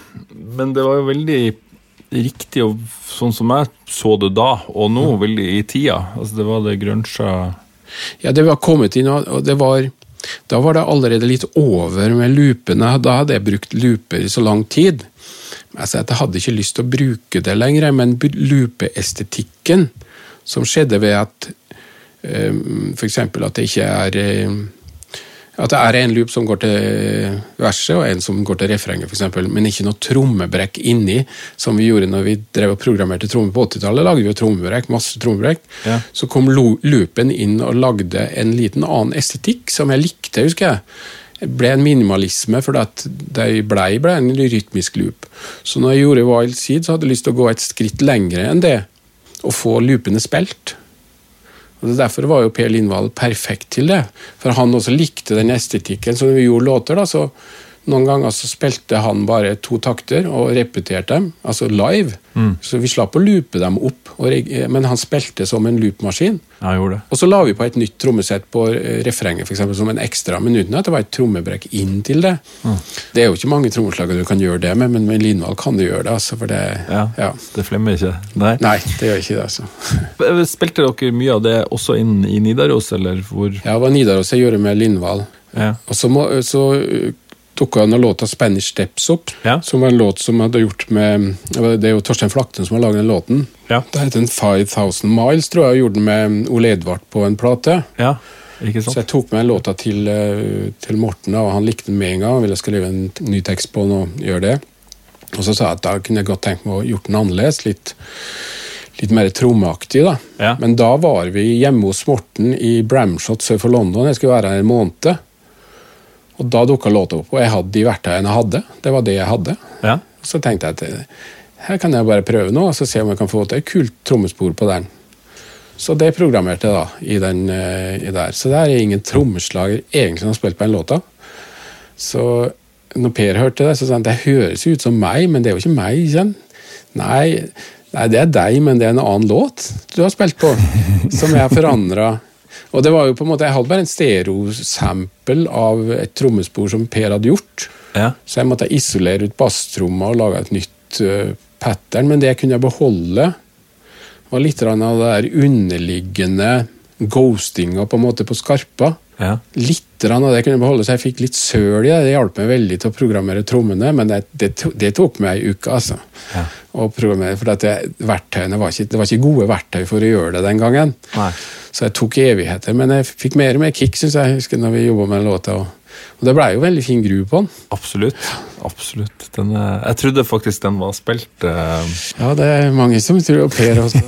Men det var jo veldig riktig, og sånn som jeg så det da, og nå, veldig i tida. Altså, det var det gruncha Ja, det var kommet inn, og det var Da var det allerede litt over med loopene. Da hadde jeg brukt looper i så lang tid. Altså, jeg hadde ikke lyst til å bruke det lenger, men loopeestetikken som skjedde ved at um, f.eks. at det ikke er um, at det er en loop som går til verset, og en som går til refrenget, eksempel, men ikke noe trommebrekk inni, som vi gjorde når vi drev og programmerte trommer på 80-tallet. lagde vi trommebrekk, masse trommebrekk. Ja. Så kom loopen inn og lagde en liten annen estetikk, som jeg likte, husker jeg. Det ble en minimalisme, for det blei ble en rytmisk loop. Så når jeg gjorde Wild Seed, så hadde jeg lyst til å gå et skritt lengre enn det, og få loopene spilt. Og Derfor var jo Per Lindvall perfekt til det. For han også likte den estetikken. Så når vi gjorde låter, da, så noen ganger så spilte han bare to takter og repeterte dem, altså live. Så vi slapp å loope dem opp, reg- men han spilte som en loopmaskin. Ja. Og så la vi på et nytt trommesett på eh, refrenget, for eksempel, som en ekstra, men uten at det var et trommebrekk inn til det. Det er jo ikke mange trommeslagere du kan gjøre det med, men med Lindvald kan du gjøre det. altså, for det, Ja. ja. Det flemmer ikke. Nei. Nei, det gjør ikke det, altså. Spilte dere mye av det også inn i Nidaros, eller hvor Ja, det var Nidaros jeg gjorde med Lindvald. Ja. Og så, må, så dukka denne låta 'Spanish Steps' opp, Ja. som var en låt som hadde gjort med Det er jo Torstein Flakten som har laget den låten. Ja. Det heter en 5000 Miles, tror jeg, og gjorde den med Ole Edvard på en plate. Ja, ikke sant? Så jeg tok med en låta til, eh, til Morten, og han likte den med en gang. Han ville skrive en ny tekst på den og gjøre det. Og så sa jeg at da kunne jeg godt tenke meg å gjort den annerledes. Litt, litt mer trommeaktig, da. Ja. Men da var vi hjemme hos Morten i Bramshot sør for London. Jeg skulle være her en måned. Og da dukka låta opp, og jeg hadde de verktøyene jeg hadde. Det var det jeg hadde. Ja. Så tenkte jeg at her kan jeg bare prøve nå, og så se om jeg kan få til et kult trommespor på den. Så det programmerte jeg da i den eh, i der. Så det er ingen trommeslager egentlig som har spilt på den låta. Så når Per hørte det, så sa han det høres jo ut som meg, men det er jo ikke meg. ikke? Nei, nei, det er deg, men det er en annen låt du har spilt på, som jeg har forandra. Og det var jo på en måte, Jeg hadde bare en stereosample av et trommespor som Per hadde gjort. Ja. Så jeg måtte isolere ut basstromma og lage et nytt uh, pattern. Men det jeg kunne beholde, var litt av det der underliggende ghostinga på en måte på skarpa. Ja. Litt av det kunne beholde, så jeg fikk litt søl i det. Det hjalp meg veldig til å programmere trommene, men det, det, det tok meg ei uke. altså. Ja. Programmere, for at det, verktøyene var ikke, det var ikke gode verktøy for å gjøre det den gangen. Nei. Så jeg tok evigheter, men jeg fikk mer og mer kick, synes jeg, husker når vi jobba med låta. Og, og det blei jo veldig fin gru på den. Absolutt. Absolutt. Den, eh, jeg trodde faktisk den var spilt Uh... Ja, det er mange som tror og Per også.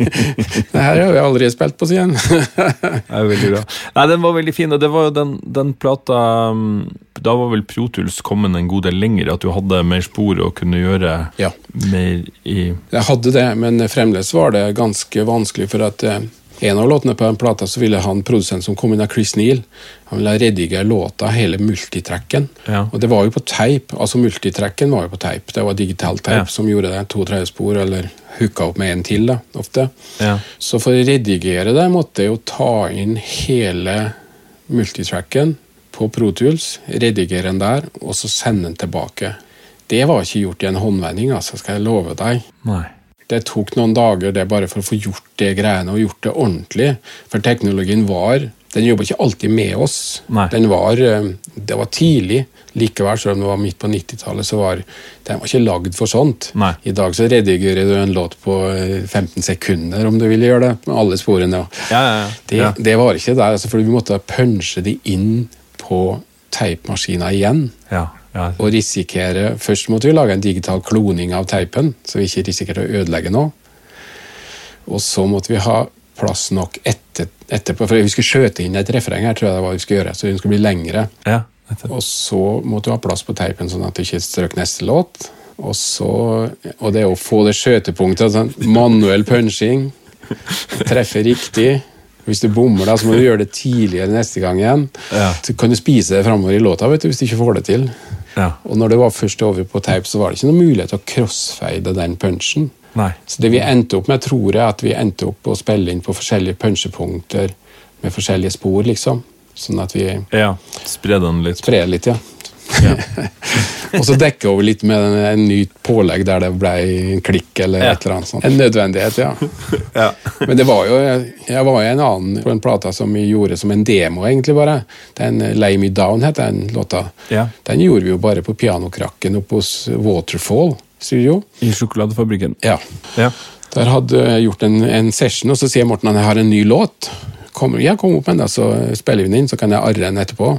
det her har vi aldri spilt på siden. er veldig bra. Nei, den var veldig fin, og det var jo den, den plata um, Da var vel Pro Tools kommet en god del lenger, at du hadde mer spor og kunne gjøre ja. mer i Jeg hadde det, men fremdeles var det ganske vanskelig, for at eh, en av låtene på den plata så ville han produsent som kom inn av Chris Neal, han ville redigere låta, hele multitracken. Ja. Og det var jo på teip. altså Multitracken var jo på teip. Det var digital teip Ja. som gjorde det. To-tre spor, eller hooka opp med en til, da, ofte. Ja. Så for å redigere det måtte jeg jo ta inn hele multitracken på Pro Tools, redigere den der, og så sende den tilbake. Det var ikke gjort i en håndvending, altså, skal jeg love deg. Nei. Det tok noen dager det bare for å få gjort det greiene og gjort det ordentlig. For teknologien var Den jobba ikke alltid med oss. Nei. Den var, eh, Det var tidlig. Likevel, selv om det var midt på 90-tallet, så var den var ikke lagd for sånt. Nei. I dag så redigerer du en låt på eh, 15 sekunder, om du vil gjøre det, med alle sporene. Ja, ja, ja. Det, det var ikke der, altså, for vi måtte punche de inn på teipmaskina igjen. ja, ja. Og risikere Først måtte vi lage en digital kloning av teipen, så vi ikke risikerte å ødelegge noe. Og så måtte vi ha plass nok etter, etterpå, for vi skulle skjøte inn et refreng her, tror jeg det var vi skulle gjøre, så den skulle bli lengre. ja. Og så måtte du ha plass på teipen, sånn at du ikke strøk neste låt. Og, så, og det å få det skjøtepunktet, sånn manuell punching, treffe riktig Hvis du bommer, da, så må du gjøre det tidligere neste gang igjen. Ja. Så kan du spise det framover i låta vet du, hvis du ikke får det til. Ja. Og når det var først over på teip, så var det ikke noen mulighet til å crossfade den punchen. Nei. Så det vi endte opp med, tror jeg, at vi endte opp å spille inn på forskjellige punchepunkter med forskjellige spor, liksom. Sånn at vi Ja. Spre den litt. sprer litt, ja. og så dekke over litt med en, en ny pålegg der det ble en klikk eller Ja. et eller annet sånt. En nødvendighet, ja. Ja. Men det var jo, jeg var jo en annen på en plata som vi gjorde som en demo, egentlig bare. Den Lay Me Down het den låta. Ja. Den gjorde vi jo bare på pianokrakken oppe hos Waterfall studio. I sjokoladefabrikken. Ja. Ja. Der hadde jeg gjort en, en session, og så sier Morten at jeg har en ny låt. Kom, jeg kom opp med den, så spiller vi den inn, så kan jeg arre den etterpå.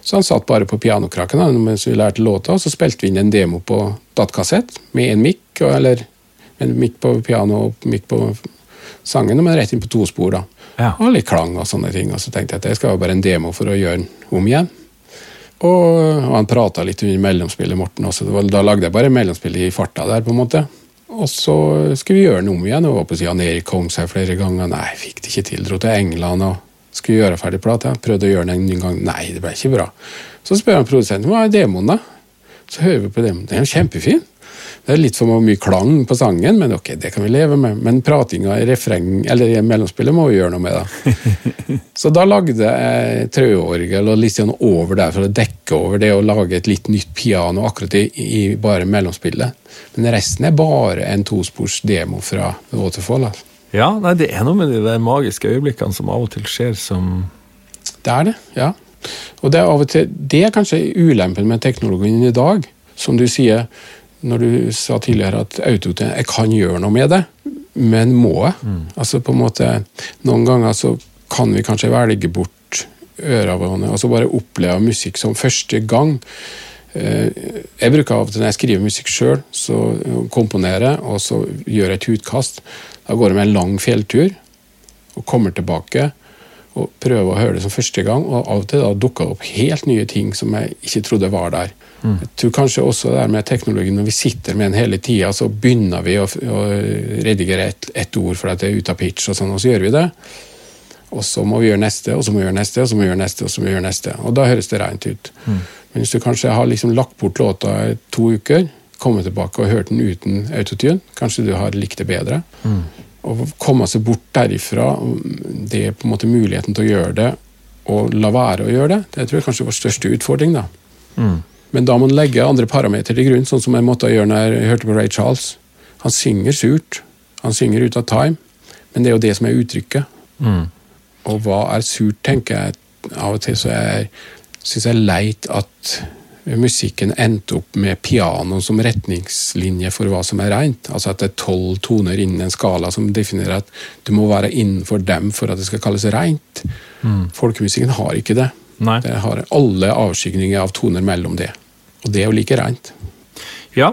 Så han satt bare på pianokraken mens vi lærte låta, og så spilte vi inn en demo på datakassett med en mic, eller en mic på piano og mic på sangen, men rett inn på to spor. da. Ja. Og litt klang og sånne ting. Og så tenkte jeg at det skal være bare en demo for å gjøre den om igjen. Og, og han prata litt under mellomspillet, Morten også. Da lagde jeg bare mellomspillet i farta der, på en måte. Og så skulle vi gjøre den om igjen, og var på siden Erik Kongshaug flere ganger. Nei, fikk det ikke til. Dro til England og skulle gjøre ferdig plata. Prøvde å gjøre den en gang. Nei, det ble ikke bra. Så spør han produsenten hva er demoen, da? Så hører vi på demoen. Den er jo kjempefin. Det er litt for mye klang på sangen, men ok, det kan vi leve med. Men pratinga i refreng, eller i mellomspillet må vi gjøre noe med, da. Så da lagde jeg trøorgel og litt sånn over der for å dekke over det å lage et litt nytt piano akkurat i, i bare mellomspillet. Men resten er bare en tospors demo fra Waterfall. Altså. Ja, nei, det er noe med de der magiske øyeblikkene som av og til skjer som Det er det, ja. Og det er av og til, det er kanskje ulempen med teknologien i dag. Som du sier, når du sa tidligere at autotune Jeg kan gjøre noe med det, men må jeg? Mm. Altså på en måte, Noen ganger så kan vi kanskje velge bort ørene, altså bare oppleve musikk som første gang. Eh, Jeg bruker av og til når jeg skriver musikk sjøl, så komponerer og så gjør jeg et utkast. Da går jeg med en lang fjelltur og kommer tilbake og prøver å høre det som første gang. Og av og til da dukker det opp helt nye ting som jeg ikke trodde var der. Jeg tror kanskje også det der med teknologien, når vi sitter med den hele tida, så begynner vi å, å redigere ett et ord fordi det er ute av pitch, og sånn, og så gjør vi det. Og så må vi gjøre neste, og så må vi gjøre neste, og så må vi gjøre neste, og så må vi gjøre neste. Og da høres det rent ut. Men hvis du kanskje har liksom lagt bort låta i to uker, kommet tilbake og hørt den uten autotune, kanskje du har likt det bedre. Å komme seg bort derifra, det er på en måte muligheten til å gjøre det, og la være å gjøre det, det tror jeg kanskje er vår største utfordring. da. Men da må man legge andre parametere til grunn, sånn som jeg måtte gjøre når jeg hørte på Ray Charles. Han synger surt, han synger ut av time, men det er jo det som er uttrykket. Og hva er surt, tenker jeg. Av og til så jeg, syns jeg er leit at musikken endte opp med piano som retningslinje for hva som er rent. Altså at det er tolv toner innen en skala som definerer at du må være innenfor dem for at det skal kalles rent. Folkemusikken har ikke det. Nei. Det har alle avskygninger av toner mellom det. Og det er jo like rent. Ja,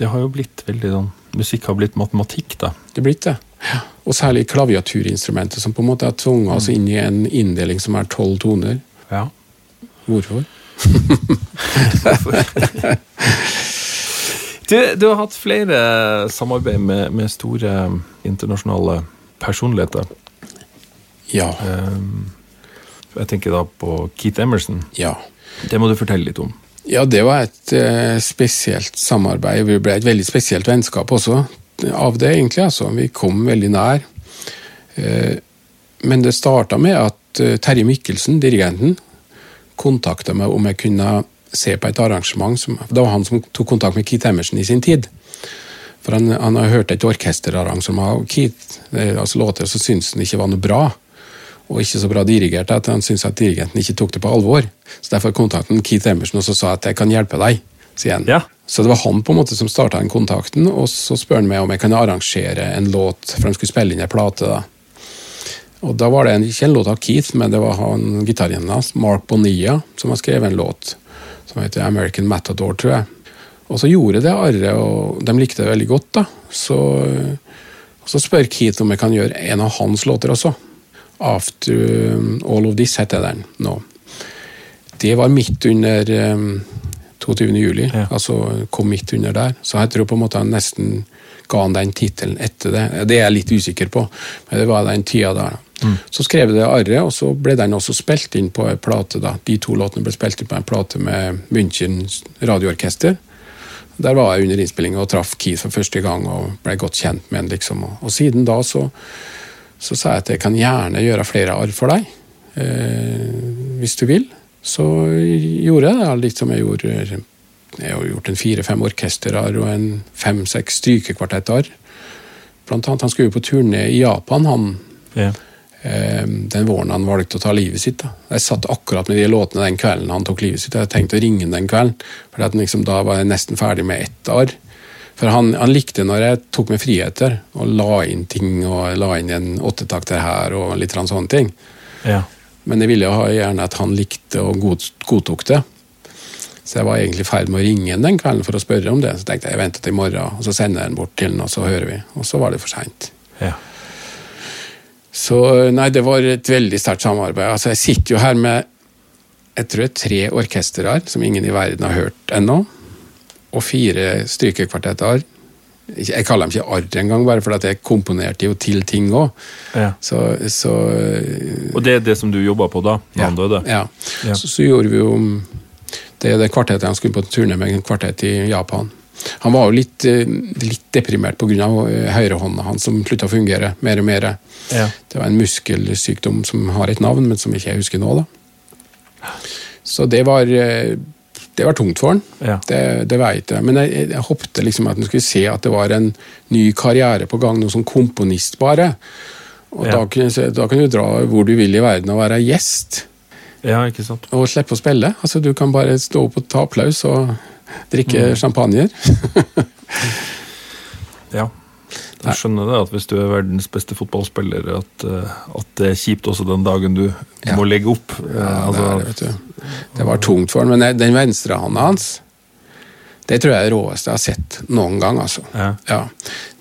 det har jo blitt veldig sånn Musikk har blitt matematikk, da. Det er blitt det. Og særlig klaviaturinstrumentet, som på en måte er tvunget oss inn i en inndeling som er tolv toner. Ja. Hvorfor? Du, du har hatt flere samarbeid med, med store internasjonale personligheter. Ja. Jeg tenker da på Keith Emerson. Ja. Det må du fortelle litt om. Ja, det var et eh, spesielt samarbeid. Vi ble et veldig spesielt vennskap også av det, egentlig. altså. Vi kom veldig nær. Eh, men det starta med at eh, Terje Mikkelsen, dirigenten, kontakta meg om jeg kunne se på et arrangement. Som, det var han som tok kontakt med Keith Emerson i sin tid. For han, han har hørt et orkesterarrangement av Keith, eh, altså låter så syntes han ikke var noe bra. Og ikke så bra dirigert at han syntes at dirigenten ikke tok det på alvor. Så Derfor kontaktet han Keith Emerson og så sa at jeg kan hjelpe deg. Ja. Så det var han på en måte som starta den kontakten, og så spør han meg om jeg kan arrangere en låt, for han skulle spille inn en plate. da. Og da var det en, ikke en låt av Keith, men det var han gitaristen hans, Mark Bonilla, som har skrevet en låt som heter American Matador, tror jeg. Og så gjorde det arret, og de likte det veldig godt. da. Så, så spør Keith om jeg kan gjøre en av hans låter også. After um, All of This heter den nå. Det var midt under um, 22. juli, Ja. altså kom midt under der. Så jeg tror på en måte han nesten ga han den tittelen etter det. Det er jeg litt usikker på, men det var den tida der. Så skrev jeg det arret, og så ble den også spilt inn på en plate. da. De to låtene ble spilt inn på en plate med München radioorkester. Der var jeg under innspillinga og traff Keith for første gang og ble godt kjent med han. liksom. Og, og siden da så, så sa jeg at jeg kan gjerne gjøre flere arr for deg, eh, hvis du vil. Så gjorde jeg det, liksom jeg gjorde Jeg har gjort en fire-fem orkesterarr og en fem-seks strykekvartettarr. Blant annet, han skulle jo på turné i Japan, han Ja. Eh, den våren han valgte å ta livet sitt. da. Jeg satt akkurat med de låtene den kvelden han tok livet sitt. Jeg tenkte å ringe den kvelden, for liksom, da var jeg nesten ferdig med ett arr. For han, han likte når jeg tok meg friheter og la inn ting, og la inn en åttetakter her og litt sånne ting. Ja. Men jeg ville jo gjerne at han likte og god, godtok det. Så jeg var egentlig i ferd med å ringe den kvelden for å spørre om det. Så tenkte jeg jeg venter til i morgen, og så sender jeg den bort til ham, og så hører vi. Og så var det for seint. ja. Så nei, det var et veldig sterkt samarbeid. Altså, jeg sitter jo her med jeg tror det er tre orkesterer som ingen i verden har hørt ennå. Og fire strykekvartetter. Jeg kaller dem ikke arr engang, bare fordi at jeg komponerte jo til ting òg. ja. Så, så Og det er det som du jobba på da, Ja. han døde? Ja. Ja. Så, så gjorde vi jo Det er det kvartettet han skulle på turné med, en kvartett i Japan. Han var jo litt, eh, litt deprimert pga. høyrehånda hans som slutta å fungere mer og mer. Ja. Det var en muskelsykdom som har et navn, men som ikke jeg husker nå. da. Så det var, eh, det var tungt for han. Ja. Det, det vet jeg. Men jeg, jeg håpte liksom at han skulle se at det var en ny karriere på gang, noe som komponist bare. Og Ja. da kan du dra hvor du vil i verden og være gjest. Ja, ikke sant. og slippe å spille. Altså, du kan bare stå opp og ta applaus og drikke champagner. Ja. Jeg skjønner det, at hvis du er verdens beste fotballspiller, at, eh, at det er kjipt også den dagen du Ja. må legge opp. Eh, Ja, altså, det, er det, vet du. det var tungt for ham. men den venstrehånda hans Det tror jeg er det råeste jeg har sett noen gang. altså. Ja.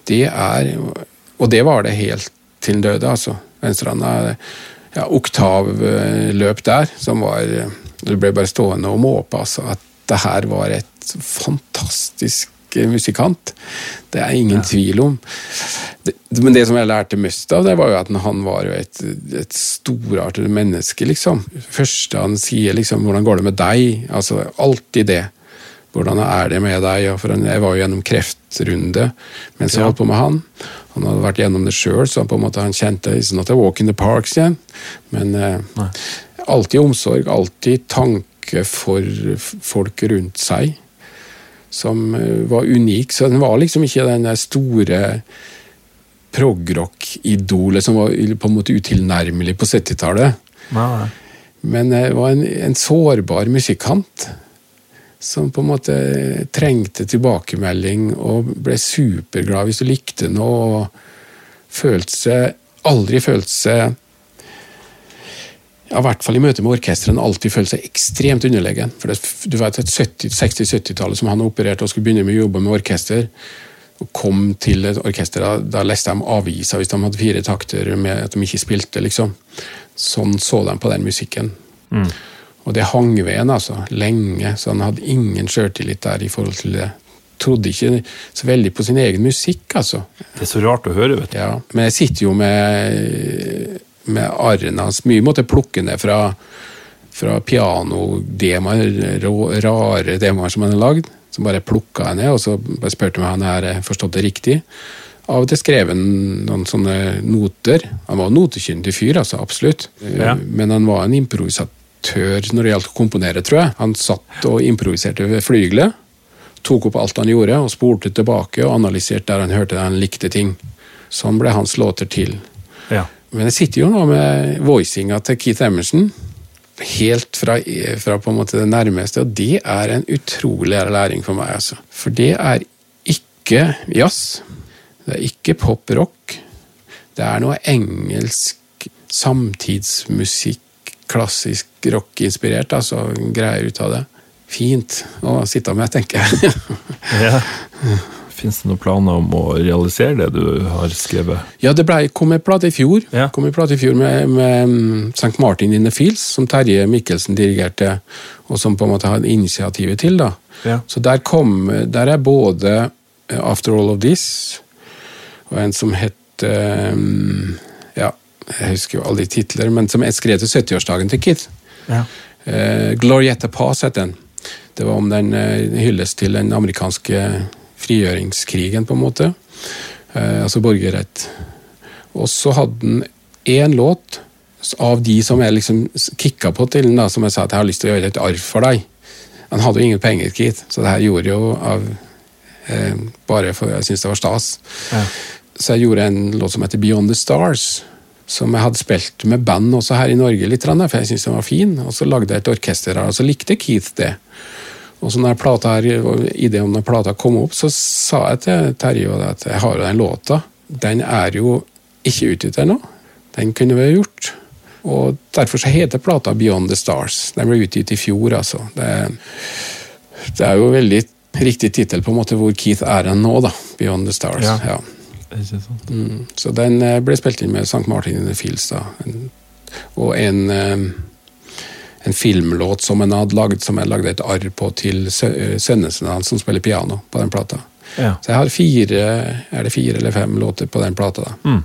Det er Og det var det helt til den døde, altså. Venstrehånda ja, Oktavløp der, som var Du ble bare stående og måpe, altså. At det her var et fantastisk musikant. Det er ingen tvil om. Det, men det som jeg lærte mest av, det var jo at han var jo et, et storartet menneske, liksom. Første han sier, liksom 'Hvordan går det med deg?' Altså alltid det. Hvordan er det med deg? Ja, for jeg var jo gjennom kreftrunde mens jeg holdt på med han. Han hadde vært gjennom det sjøl, så han på en måte han kjente It's not a walk in the parks igjen. Men eh, alltid omsorg, alltid tanke for folk rundt seg som eh, var unik. Så den var liksom ikke den der store progrock-idolet som var på en måte utilnærmelig på 70-tallet. Men det var en, en sårbar musikant som på en måte trengte tilbakemelding og ble superglad hvis du likte noe. og følte seg, Aldri følte seg ja, I hvert fall i møte med orkestrene alltid følt seg ekstremt underlegen. For det, du vet et 60-70-tallet som han opererte og skulle begynne med å jobbe med orkester, og kom til et orkester, da, da leste de aviser hvis de hadde fire takter med at de ikke spilte. liksom. Sånn så de på den musikken. Og det hang ved en altså, lenge, så han hadde ingen sjøltillit der i forhold til det. Trodde ikke så veldig på sin egen musikk, altså. Det er så rart å høre, vet du. Ja, men jeg sitter jo med, med arren hans. Mye måtte plukke ned fra, fra pianodemoer, rå- rare demoer som han har lagd. Som bare plukka jeg ned, og så bare spurte om han har forstått det riktig. Av og til skrev han noen sånne noter. Han var en notekyndig fyr, altså, absolutt. Ja. Men han var en improvisatør når det gjaldt å komponere, tror jeg. Han satt og improviserte ved flygelet tok opp alt han gjorde, og spolte tilbake og analyserte der han hørte der han likte ting. Sånn ble hans låter til. Ja. Men jeg sitter jo nå med voicinga til Keith Emerson, helt fra, fra på en måte det nærmeste, og det er en utrolig læring for meg. altså. For det er ikke jazz, det er ikke pop-rock, det er noe engelsk samtidsmusikk, klassisk rock-inspirert, altså greier ut av det. Fint å sitte med, tenker jeg. Ja. Fins det noen planer om å realisere det du har skrevet? Ja, det ble, kom en plate i fjor. Ja. Kom en plate i fjor med, med mm, St. Martin in the Fields, som Terje Mikkelsen dirigerte, og som på en måte hadde initiativet til. da. Ja. Så der kom Der er både eh, After All of This og en som het mm, Ja, jeg husker jo alle de titler, men som jeg skrev til 70-årsdagen til Kid. Ja. Eh, Glorietta Pass het den. Det var om den eh, hylles til den amerikanske frigjøringskrigen, på en måte. Eh, altså borgerrett. Og så hadde den én låt av de som jeg liksom kicka på til den, da, som jeg sa at jeg har lyst til å gjøre et arv for deg. Han hadde jo ingen penger, Keith, så det her gjorde jo av eh, bare for jeg syntes det var stas. Ja. Så jeg gjorde en låt som heter Beyond the Stars. Som jeg hadde spilt med band også her i Norge, litt, for jeg syntes den var fin. Og så lagde jeg et orkester her, og så likte Keith det. Og så når plata her, ideen om den plata kom opp, så sa jeg til Terje at jeg har jo den låta. Den er jo ikke utgitt ennå. Den kunne vi ha gjort. Og derfor så heter plata Beyond the Stars. Den ble utgitt i fjor, altså. Det, det er jo veldig riktig tittel på en måte hvor Keith er hen nå, da. Beyond the Stars. Ja. ja. Mm. Så den eh, ble spilt inn med St. Martin in the Fields. da. Og en, eh, en filmlåt som han hadde lagd, som jeg lagde et arr på til eh, sønnen sin hans, som spiller piano på den plata. Ja. Så jeg har fire, er det fire eller fem låter på den plata. da. Mm.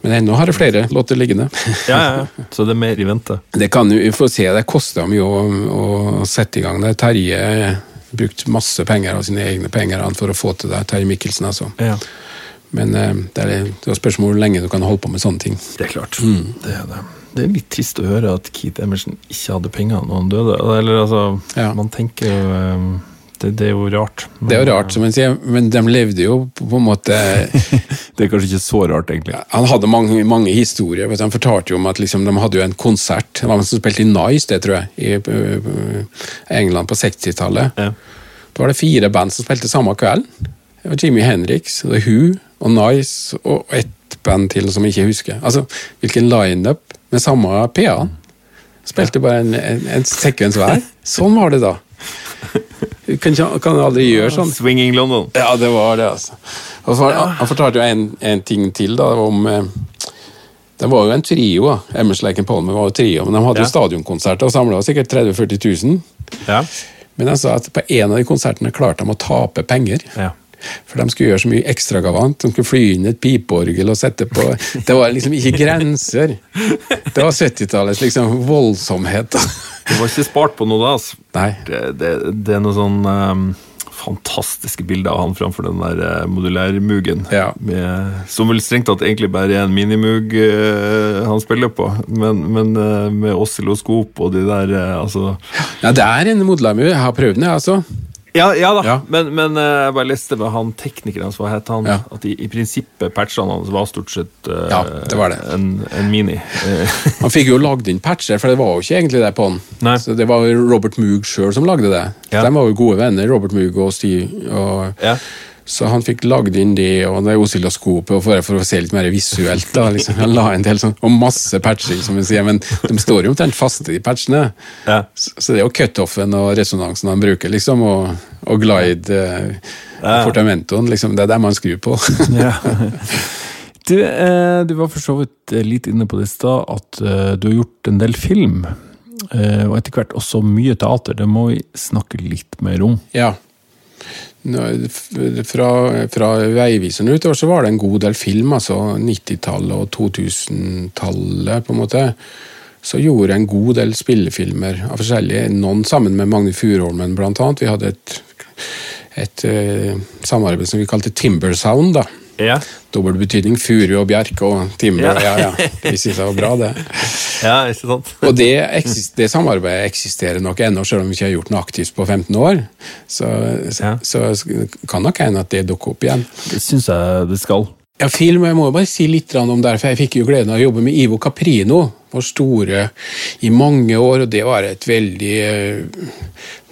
Men ennå har jeg flere låter liggende. Ja, ja, ja. Så det er mer i vente. Det kan jo, vi får se, det koster mye å, å sette i gang det. Terje brukt masse penger av sine egne penger for å få til det. Terje Mikkelsen, altså. Ja. Men eh, det er, det er spørsmål hvor lenge du kan holde på med sånne ting. Det er klart. Det er det. Det er litt trist å høre at Keith Emerson ikke hadde penger når han døde. Eller altså, Ja. man tenker jo um, det, det er jo rart. Det er jo rart, som sier, men de levde jo på på en måte Det er kanskje ikke så rart, egentlig. Han hadde mange, mange historier. vet du. Han fortalte jo om at liksom, de hadde jo en konsert Det var han som spilte i Nice, det tror jeg, i øh, England på 60-tallet. Ja. Da var det fire band som spilte samme kvelden. Det var Jimmy Henriks, The Who og Nice og ett band til som jeg ikke husker. Altså, Hvilken lineup med samme PA. Spilte bare en, en, en sekvens hver. Sånn var det da. Kan, kan aldri gjøre sånn. Swinging London. Ja, det var det, altså. Og så var, Han fortalte jo en, en ting til, da, om eh, Det var jo en trio. da. Emmers Lake Palmer var jo trio, men de hadde Ja. jo stadionkonserter og samla sikkert 30 000-40 000. Ja. Men jeg sa at på en av de konsertene klarte de å tape penger. ja. For de skulle gjøre så mye ekstravagant. De skulle fly inn et pipeorgel og sette på Det var liksom ikke grenser. Det var 70-tallets liksom voldsomhet. Du var ikke spart på noe da, altså. Nei. Det, det, det er noe sånn um fantastiske bilder av han framfor den der uh, modulærmugen. Ja. Med, som vel strengt tatt egentlig bare er en minimug uh, han spiller på, men, men uh, med oscilloskop og de der uh, altså Ja, det er en modulærmug. Jeg har prøvd den, jeg, altså. Ja, ja da, Ja. men, men eh, jeg bare leste med han teknikeren hans, hva het han? Ja. At i, i prinsippet patchene hans var stort sett uh, Ja, det var det. En, en mini. Han fikk jo lagd inn patcher, for det var jo ikke egentlig det på han. Nei. Så Det var Robert Moog sjøl som lagde det. De var jo gode venner, Robert Moog og Steve. Og, Ja. Så han fikk lagd inn det, og det oscilloskopet, og for, for å se litt mer visuelt. da, liksom. Han la en del sånn, Og masse patching, som vi sier, men de står jo omtrent faste, de patchene. Ja. Så, så det er jo cutoffen og resonansen han bruker, liksom, og, og glide eh, Ja. fortamentoen. Liksom, det er der man skrur på. Ja. Du, eh, du var for så vidt eh, litt inne på det i stad, at eh, du har gjort en del film. Eh, og etter hvert også mye teater. Det må vi snakke litt mer om. Ja. Fra, fra Veiviseren utover så var det en god del film, altså 90-tallet og 2000-tallet, på en måte. Så gjorde jeg en god del spillefilmer av forskjellige, noen sammen med Magne Furuholmen annet. Vi hadde et, et et samarbeid som vi kalte Timber Sound, da. Ja, Dobbel betydning. Furu og bjerke og timber. Ja. Ja, ja. Vi synes det var bra, det. ja ikke sant? Og det, det samarbeidet eksisterer nok ennå, selv om vi ikke har gjort noe aktivt på 15 år. Så, Ja. så, så kan nok hende at det dukker opp igjen. Det syns jeg det skal. Ja, film, jeg må jo bare si litt om det, for jeg fikk jo gleden av å jobbe med Ivo Caprino, vår store, i mange år, og det var et veldig eh,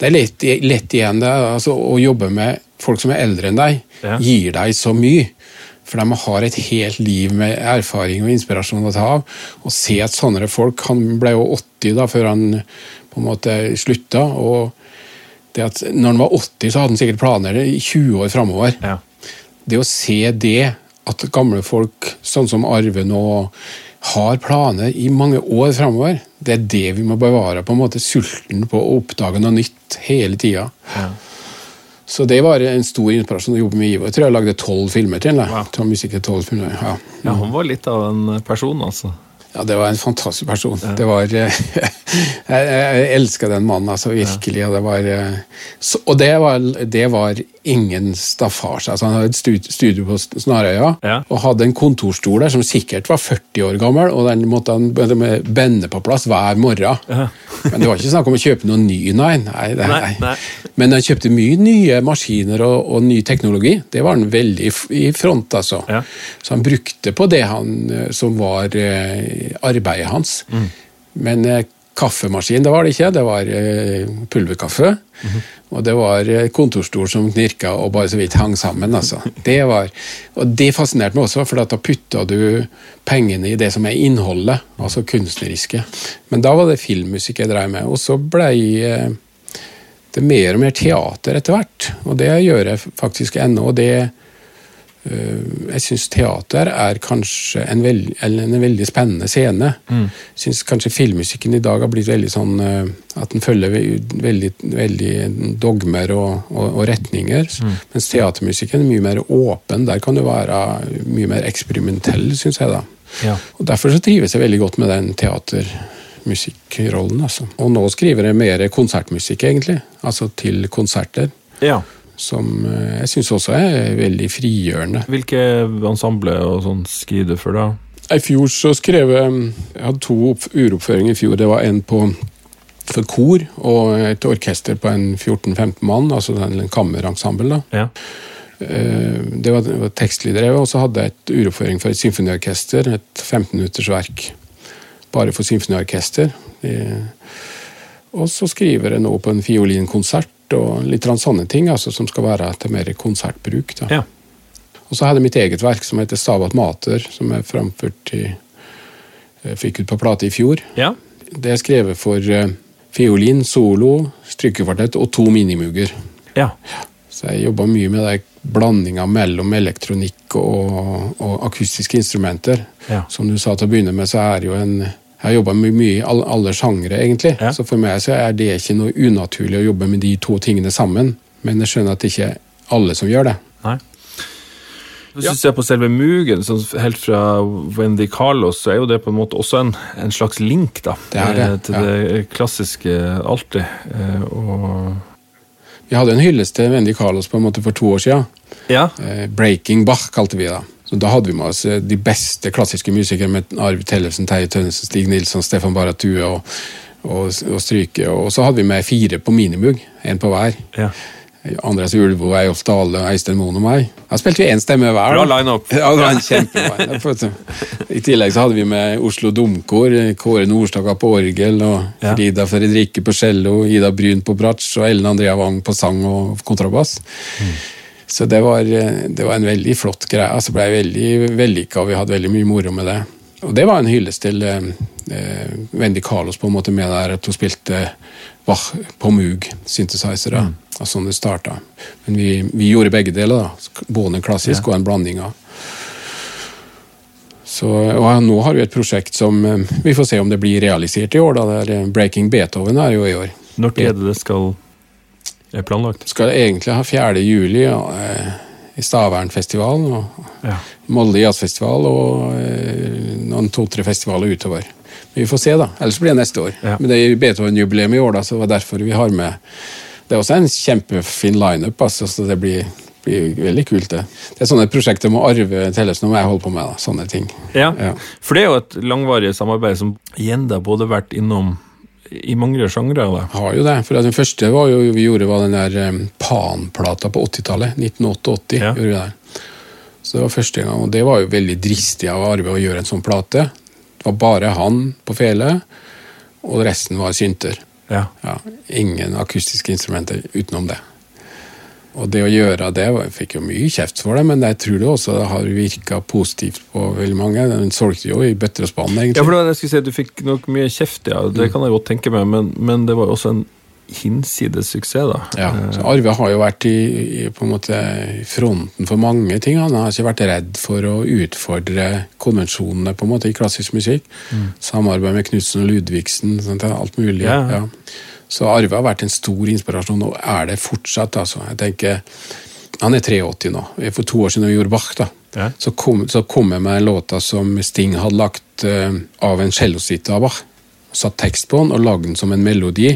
Det er lett, lett igjen det, altså, å jobbe med folk som er eldre enn deg, Ja. gir deg så mye. For de har et helt liv med erfaring og inspirasjon å ta av. Og se at sånne folk Han ble jo 80 da, før han på en måte slutta. og det at når han var 80, så hadde han sikkert planer i 20 år framover Ja. det å se det, at gamle folk sånn som Arve nå har planer i mange år framover, det er det vi må bevare. på en måte Sulten på å oppdage noe nytt hele tida. Ja. Så det var en stor inspirasjon å jobbe med Ivo. Jeg tror jeg lagde tolv filmer til ham. Wow. Musikk 12 filmer. Ja. ja, han var litt av en person, altså. Ja, det var en fantastisk person. Det var, jeg, jeg elska den mannen, altså, virkelig. Og det var, eh, og det var, det var ingen staffasje. Altså, han hadde et stud- studio på Snarøya Ja. og hadde en kontorstol der som sikkert var 40 år gammel, og den måtte han bende på plass hver morgen. Ja. Men det var ikke snakk om å kjøpe noe ny, nei. nei, Nei, nei. nei. Men han kjøpte mye nye maskiner og, og ny teknologi. Det var han veldig i front, altså. Ja. Så han brukte på det han, eh, som var eh, arbeidet hans. Mm. Men eh, kaffemaskin, det var det ikke. Det var pulverkaffe. pulverkaffe. -hmm. Og det var eh, kontorstol som knirka og bare så vidt hang sammen. altså. Det var, og det fascinerte meg også, for da putta du pengene i det som er innholdet, altså kunstneriske. Men da var det filmmusikk jeg drev med. Og så blei eh, det mer og mer teater etter hvert. Og det gjør jeg faktisk ennå. og det jeg syns teater er kanskje en, veld, eller en veldig spennende scene. Jeg syns kanskje filmmusikken i dag har blitt veldig sånn øh, at den følger veldig, veldig dogmer og, og, og retninger. Mens teatermusikken er mye mer åpen. Der kan du være mye mer eksperimentell, syns jeg. da. Ja. Og Derfor så trives jeg veldig godt med den teatermusikkrollen. Altså. Og nå skriver jeg mer konsertmusikk, egentlig. Altså til konserter. ja. Som eh, jeg syns også er veldig frigjørende. Hvilke ensemble og sånn skriver du for, da? I fjor så skrev jeg Jeg hadde to uroppføringer i fjor. Det var en på for kor og et orkester på en 14-15 mann, altså en kammerensemble. da. Ja. Eh, Det var, det var tekstlig drevet, og så hadde jeg et uroppføring for et symfoniorkester. Et 15 minutters verk bare for symfoniorkester. Eh, Og så skriver jeg nå på en fiolinkonsert og litt sånne ting altså, som skal være til mer konsertbruk. ja. Og så hadde jeg mitt eget verk som heter Stavat Mater, som jeg framført i jeg Fikk ut på plate i fjor. ja. Det er skrevet for eh, fiolin, solo, strykekvartett og to minimuger. ja. Så jeg jobba mye med den blandinga mellom elektronikk og, og akustiske instrumenter. Ja. Som du sa til å begynne med, så er det jo en Jeg har jobba mye i alle, alle sjangre, egentlig. Ja. Så for meg så er det ikke noe unaturlig å jobbe med de to tingene sammen. Men jeg skjønner at det ikke er alle som gjør det. Nei. Hvis du ser på selve Mugen, sånn helt fra Wendy Carlos, så er jo det på en måte også en, en slags link da, Det er det, eh, til ja. det klassiske alltid. Eh, Og Vi hadde en hyllest til Wendy Carlos på en måte for to år siden. ja, Eh, Breaking Bach kalte vi det. Så Da hadde vi med oss eh, de beste klassiske musikere med Arv Tellefsen, Terje Tønnesen, Stig Nilsson, Stefan Barratue og, og, og Stryke. Og så hadde vi med fire på minibug, én på hver. ja. Andreas Ulvo, Eyolf Dale, Øystein Moen og meg. Da spilte vi én stemme hver. Bra line-up. Ja, det var en kjempebra. I tillegg så hadde vi med Oslo Domkor, Kåre Nordstoga på orgel, og Ja. Frida Fredrikke på cello, Ida Bryn på bratsj og Ellen Andrea Wang på sang og kontrabass. Så det var, det var en veldig flott greie. altså ble veldig vellykka, og vi hadde veldig mye moro med det. Og det var en hyllest til eh, eh, Wendy Carlos på en måte med der at hun spilte Bach på Moog, synthesizere. Og sånn det starta. Men vi, vi gjorde begge deler, da. Både en klassisk og en blanding av. Så, og nå har vi et prosjekt som eh, vi får se om det blir realisert i år. da, der eh, Breaking Beethoven er jo i år. Når er det det skal er planlagt? Skal egentlig ha 4. juli ja, eh, i Stavernfestivalen og Ja. Molde jazzfestival og eh, noen to-tre festivaler utover. Men vi får se, da. Ellers blir det neste år. Ja. Men det er Beethoven-jubileum i år, da, så det var derfor vi har med Det er også en kjempefin lineup, altså, så det blir, blir veldig kult, det. Det er sånne prosjekter med Arve Tellefsen og jeg holder på med, da. Sånne ting. Ja. Ja. For det er jo et langvarig samarbeid som igjen da både vært innom i mange sjangre. Har jo det. For den første var jo, vi gjorde var den der um, Pan-plata på 80-tallet. 1988 Ja. gjorde vi det. Så det var første gang, og det var jo veldig dristig av Arve å gjøre en sånn plate. Det var bare han på fele, og resten var synter. Ja. Ja, ingen akustiske instrumenter utenom det. Og det å gjøre det Jeg fikk jo mye kjeft for det, men jeg tror det også har virka positivt på veldig mange. Den solgte jo i bøtter og spann, egentlig. Ja, for det jeg skulle si, Du fikk nok mye kjeft, ja. Det kan jeg godt tenke meg, men, men det var jo også en hinsides suksess, da. Ja, så Arve har jo vært i, i, på en måte, fronten for mange ting. Han har ikke vært redd for å utfordre konvensjonene på en måte i klassisk musikk. Samarbeid med Knutsen og Ludvigsen, sånt, alt mulig. Ja, ja. Så Arve har vært en stor inspirasjon, og er det fortsatt. altså. Jeg tenker, Han er 83 nå. For to år siden vi gjorde Bach, da. Ja. Så kom, så kom jeg med låta som Sting hadde lagt uh, av en cellositte av Bach. Satt tekst på den og lagde den som en melodi.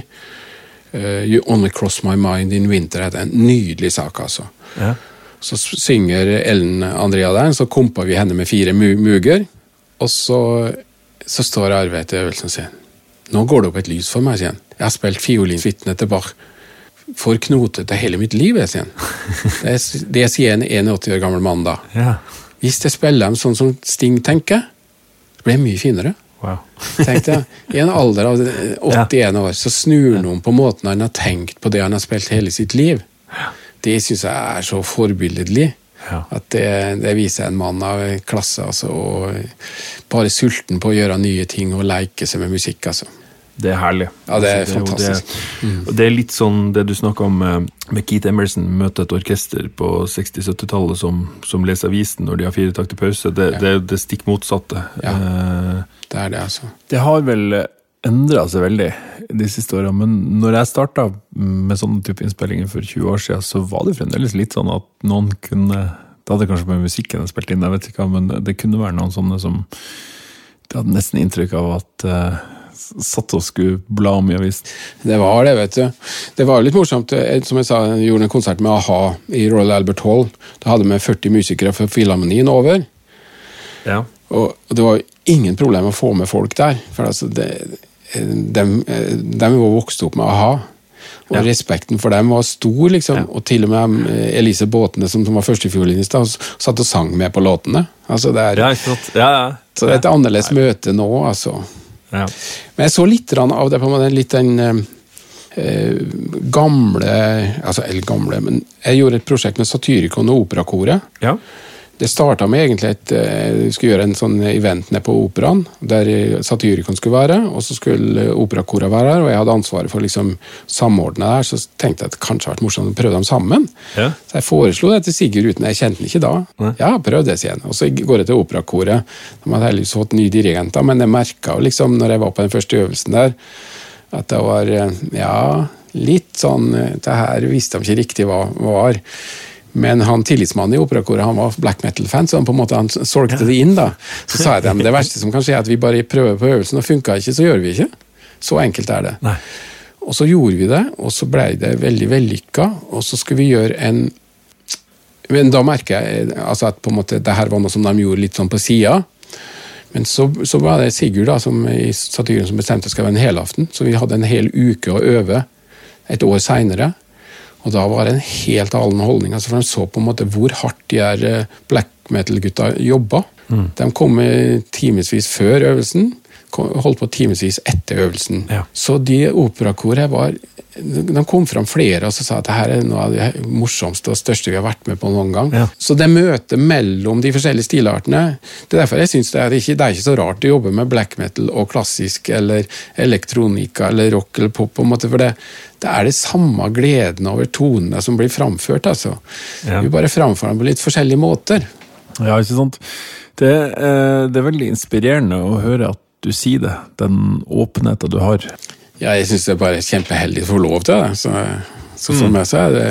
Uh, you Only Cross My Mind in Winter heter en nydelig sak, altså. Ja. Så synger Ellen Andrea der, så kompa vi henne med fire mu muger. Og så, så står Arve etter øvelsen sier Nå går det opp et lys for meg, sier han. Jeg har spilt fiolinsuitene til Bach for knotete hele mitt liv, jeg, sier han. Det, det sier en 81 år gammel mann da. ja. Hvis jeg spiller dem sånn som Sting tenker, blir det mye finere. Wow. Tenkte jeg. I en alder av 81 år så snur han om på måten han har tenkt på det han har spilt hele sitt liv. Det syns jeg er så forbilledlig. Ja. At det, det viser en mann av klasse. Altså, og bare sulten på å gjøre nye ting og leke seg med musikk. Altså. Det er herlig. Ja, det er jo fantastisk. Mm. Det, og det er litt sånn det du snakka om eh, med Keith Emerson, møte et orkester på 60-70-tallet som, som leser avisen når de har fire takter pause. Det, det er det stikk motsatte. Ja. Eh, Det er det, altså. Det har vel endra seg veldig de siste åra, men når jeg starta med sånne type innspillinger for 20 år siden, så var det fremdeles litt sånn at noen kunne Det hadde kanskje med musikken jeg spilte inn, jeg vet ikke, men det kunne være noen sånne som Det hadde nesten inntrykk av at eh, satt og skulle bla om i avisen. Det var det, vet du. Det var litt morsomt. Som jeg sa, jeg gjorde en konsert med a-ha i Royal Albert Hall. Da hadde vi 40 musikere fra Filharmonien over. Ja. Og det var ingen problem å få med folk der. For altså det, de, de var vokst opp med a-ha. Og Ja. respekten for dem var stor, liksom. Og til og med eh, Elise Båtene, som, som var førstefiolinist, satt og sang med på låtene. Altså, det er, Ja. Ja, ja. så det er et annerledes møte nå, altså. ja. Men jeg så litt av det på en måte, litt den eh, eh, gamle Altså, eller gamle, men jeg gjorde et prosjekt med Satyricon og Operakoret. Det starta med egentlig et eh, Vi skulle gjøre en sånn event nede på Operaen, der Satyrikon Satyricon skulle være, og så skulle operakora være her, og jeg hadde ansvaret for å liksom samordne det her, så tenkte jeg at det kanskje hadde vært morsomt å prøve dem sammen. Ja. Så jeg foreslo det til Sigurd uten Jeg kjente den ikke da. Nei. Ja, prøv det, sier han. Og så går jeg til Operakoret. De hadde heldigvis fått nye dirigenter, men jeg merka liksom, når jeg var på den første øvelsen der, at det var eh, ja, litt sånn eh, Det her visste de ikke riktig hva var. Men han tillitsmannen i operakoret han var black metal-fan, så han på en måte solgte det inn. da. Så sa jeg til dem det verste som kan skje, er at vi bare prøver på øvelsen, og funka ikke, så gjør vi ikke. Så enkelt er det. Nei. Og så gjorde vi det, og så ble det veldig vellykka. Og så skulle vi gjøre en Men da merker jeg altså at på en måte, det her var noe som de gjorde litt sånn på sida. Men så, så var det Sigurd da, som i Satyren som bestemte at det skulle være en helaften. Så vi hadde en hel uke å øve et år seinere. Og da var det en helt annen holdning. altså For de så på en måte hvor hardt de her eh, black metal-gutta jobba. De kom timevis før øvelsen, holdt på timevis etter øvelsen. Ja. Så de operakoret var De kom fram flere og så sa at det her er noe av det morsomste og største vi har vært med på noen gang. Ja. Så det møtet mellom de forskjellige stilartene Det er derfor jeg synes det det er ikke så rart å jobbe med black metal og klassisk eller elektronika eller rock eller pop, på en måte, for det, det er det samme gleden over tonene som blir framført. altså. Ja. Vi bare framfører dem på litt forskjellige måter. Ja, ikke sant. Det, eh, det er veldig inspirerende å høre at du sier det, den åpenheten du har. Ja, jeg syns det er bare kjempeheldig å få lov til det. Så, så for meg så er det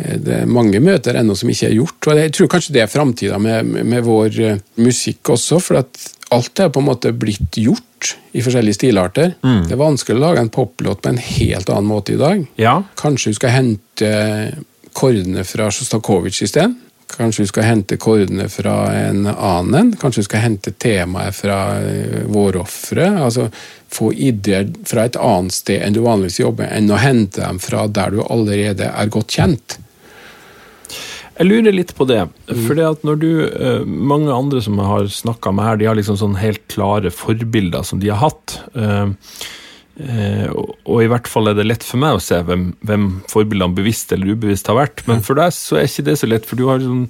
det er mange møter ennå som ikke er gjort. og Jeg tror kanskje det er framtida med, med vår eh, musikk også. For at alt er på en måte blitt gjort i forskjellige stilarter. Det er vanskelig å lage en poplåt på en helt annen måte i dag. Ja. Kanskje du skal hente kordene fra Sjostakovitsj isteden. Kanskje du skal hente kordene fra en annen. Kanskje du skal hente temaet fra eh, vårofre. Altså få ideer fra et annet sted enn du vanligvis jobber, enn å hente dem fra der du allerede er godt kjent. Jeg lurer litt på det. For det at når du, eh, Mange andre som jeg har snakka med her, de har liksom sånn helt klare forbilder som de har hatt. Eh, og, og i hvert fall er det lett for meg å se hvem, hvem forbildene bevisst eller ubevisst har vært. Men for deg så er ikke det så lett, for du har sånn,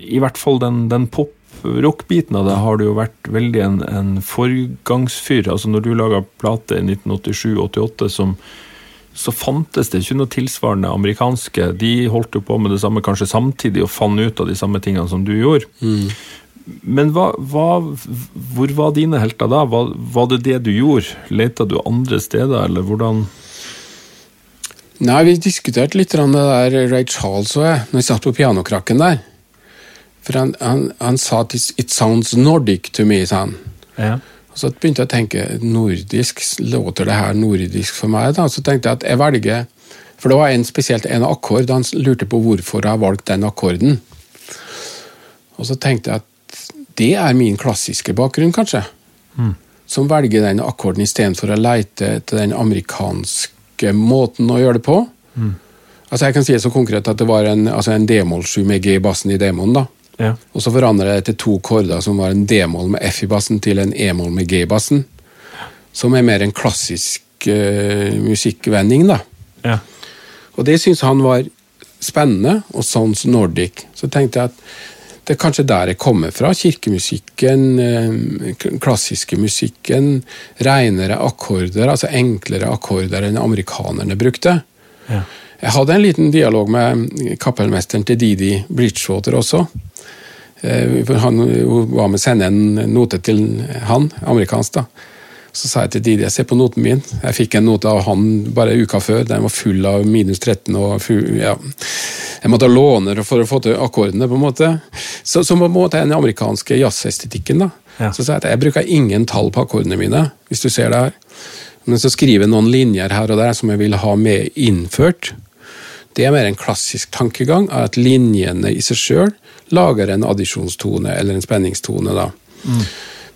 i hvert fall den, den pop-rock-biten av det har du jo vært veldig en, en forgangsfyr. Altså Når du laga plate i 1987-88 som så fantes det ikke noe tilsvarende amerikanske. De holdt jo på med det samme kanskje samtidig og fant ut av de samme tingene som du gjorde. Men hva, hva, hvor var dine helter da? Var, var det det du gjorde? Leta du andre steder, eller hvordan Nei, vi diskuterte litt det der Ray Charles og jeg, når vi satt på pianokrakken der. For han, han, han sa at it sounds Nordic to me, sa han. Ja. Og så begynte jeg å tenke nordisk, låter det her nordisk for meg? da? Så tenkte jeg at jeg velger For det var en spesielt en akkord, han lurte på hvorfor jeg har valgt den akkorden. Og så tenkte jeg at det er min klassiske bakgrunn, kanskje. Som velger den akkorden istedenfor å leite etter den amerikanske måten å gjøre det på. Altså Jeg kan si det så konkret at det var en, altså en d-moll-7 med G i bassen i demoen. da. Ja. Og så forandret jeg til to korder som var en d-moll med F i bassen til en e-moll med G i bassen. Som er mer en klassisk uh, musikkvending, da. ja. Og det syntes han var spennende, og Sons Nordic. Så tenkte jeg at det er kanskje der jeg kommer fra. Kirkemusikken, eh, klassiske musikken, renere akkorder, altså enklere akkorder enn amerikanerne brukte. Ja. Jeg hadde en liten dialog med kapellmesteren til Didi Bridgewater også. Eh, for Han var med å sende en note til han, amerikansk. da. Så sa jeg til Didi jeg ser på noten min. Jeg fikk en note av han bare uka før. Den var full av minus 13. og full, ja. Jeg måtte låne for å få til akkordene. på en måte. Så, så på en måte den amerikanske jazzestetikken. da. Ja. Så sa jeg at jeg bruker ingen tall på akkordene mine. hvis du ser det her. Men så skriver jeg noen linjer her og der som jeg vil ha med innført. Det er mer en klassisk tankegang, er at linjene i seg sjøl lager en addisjonstone eller en spenningstone. da.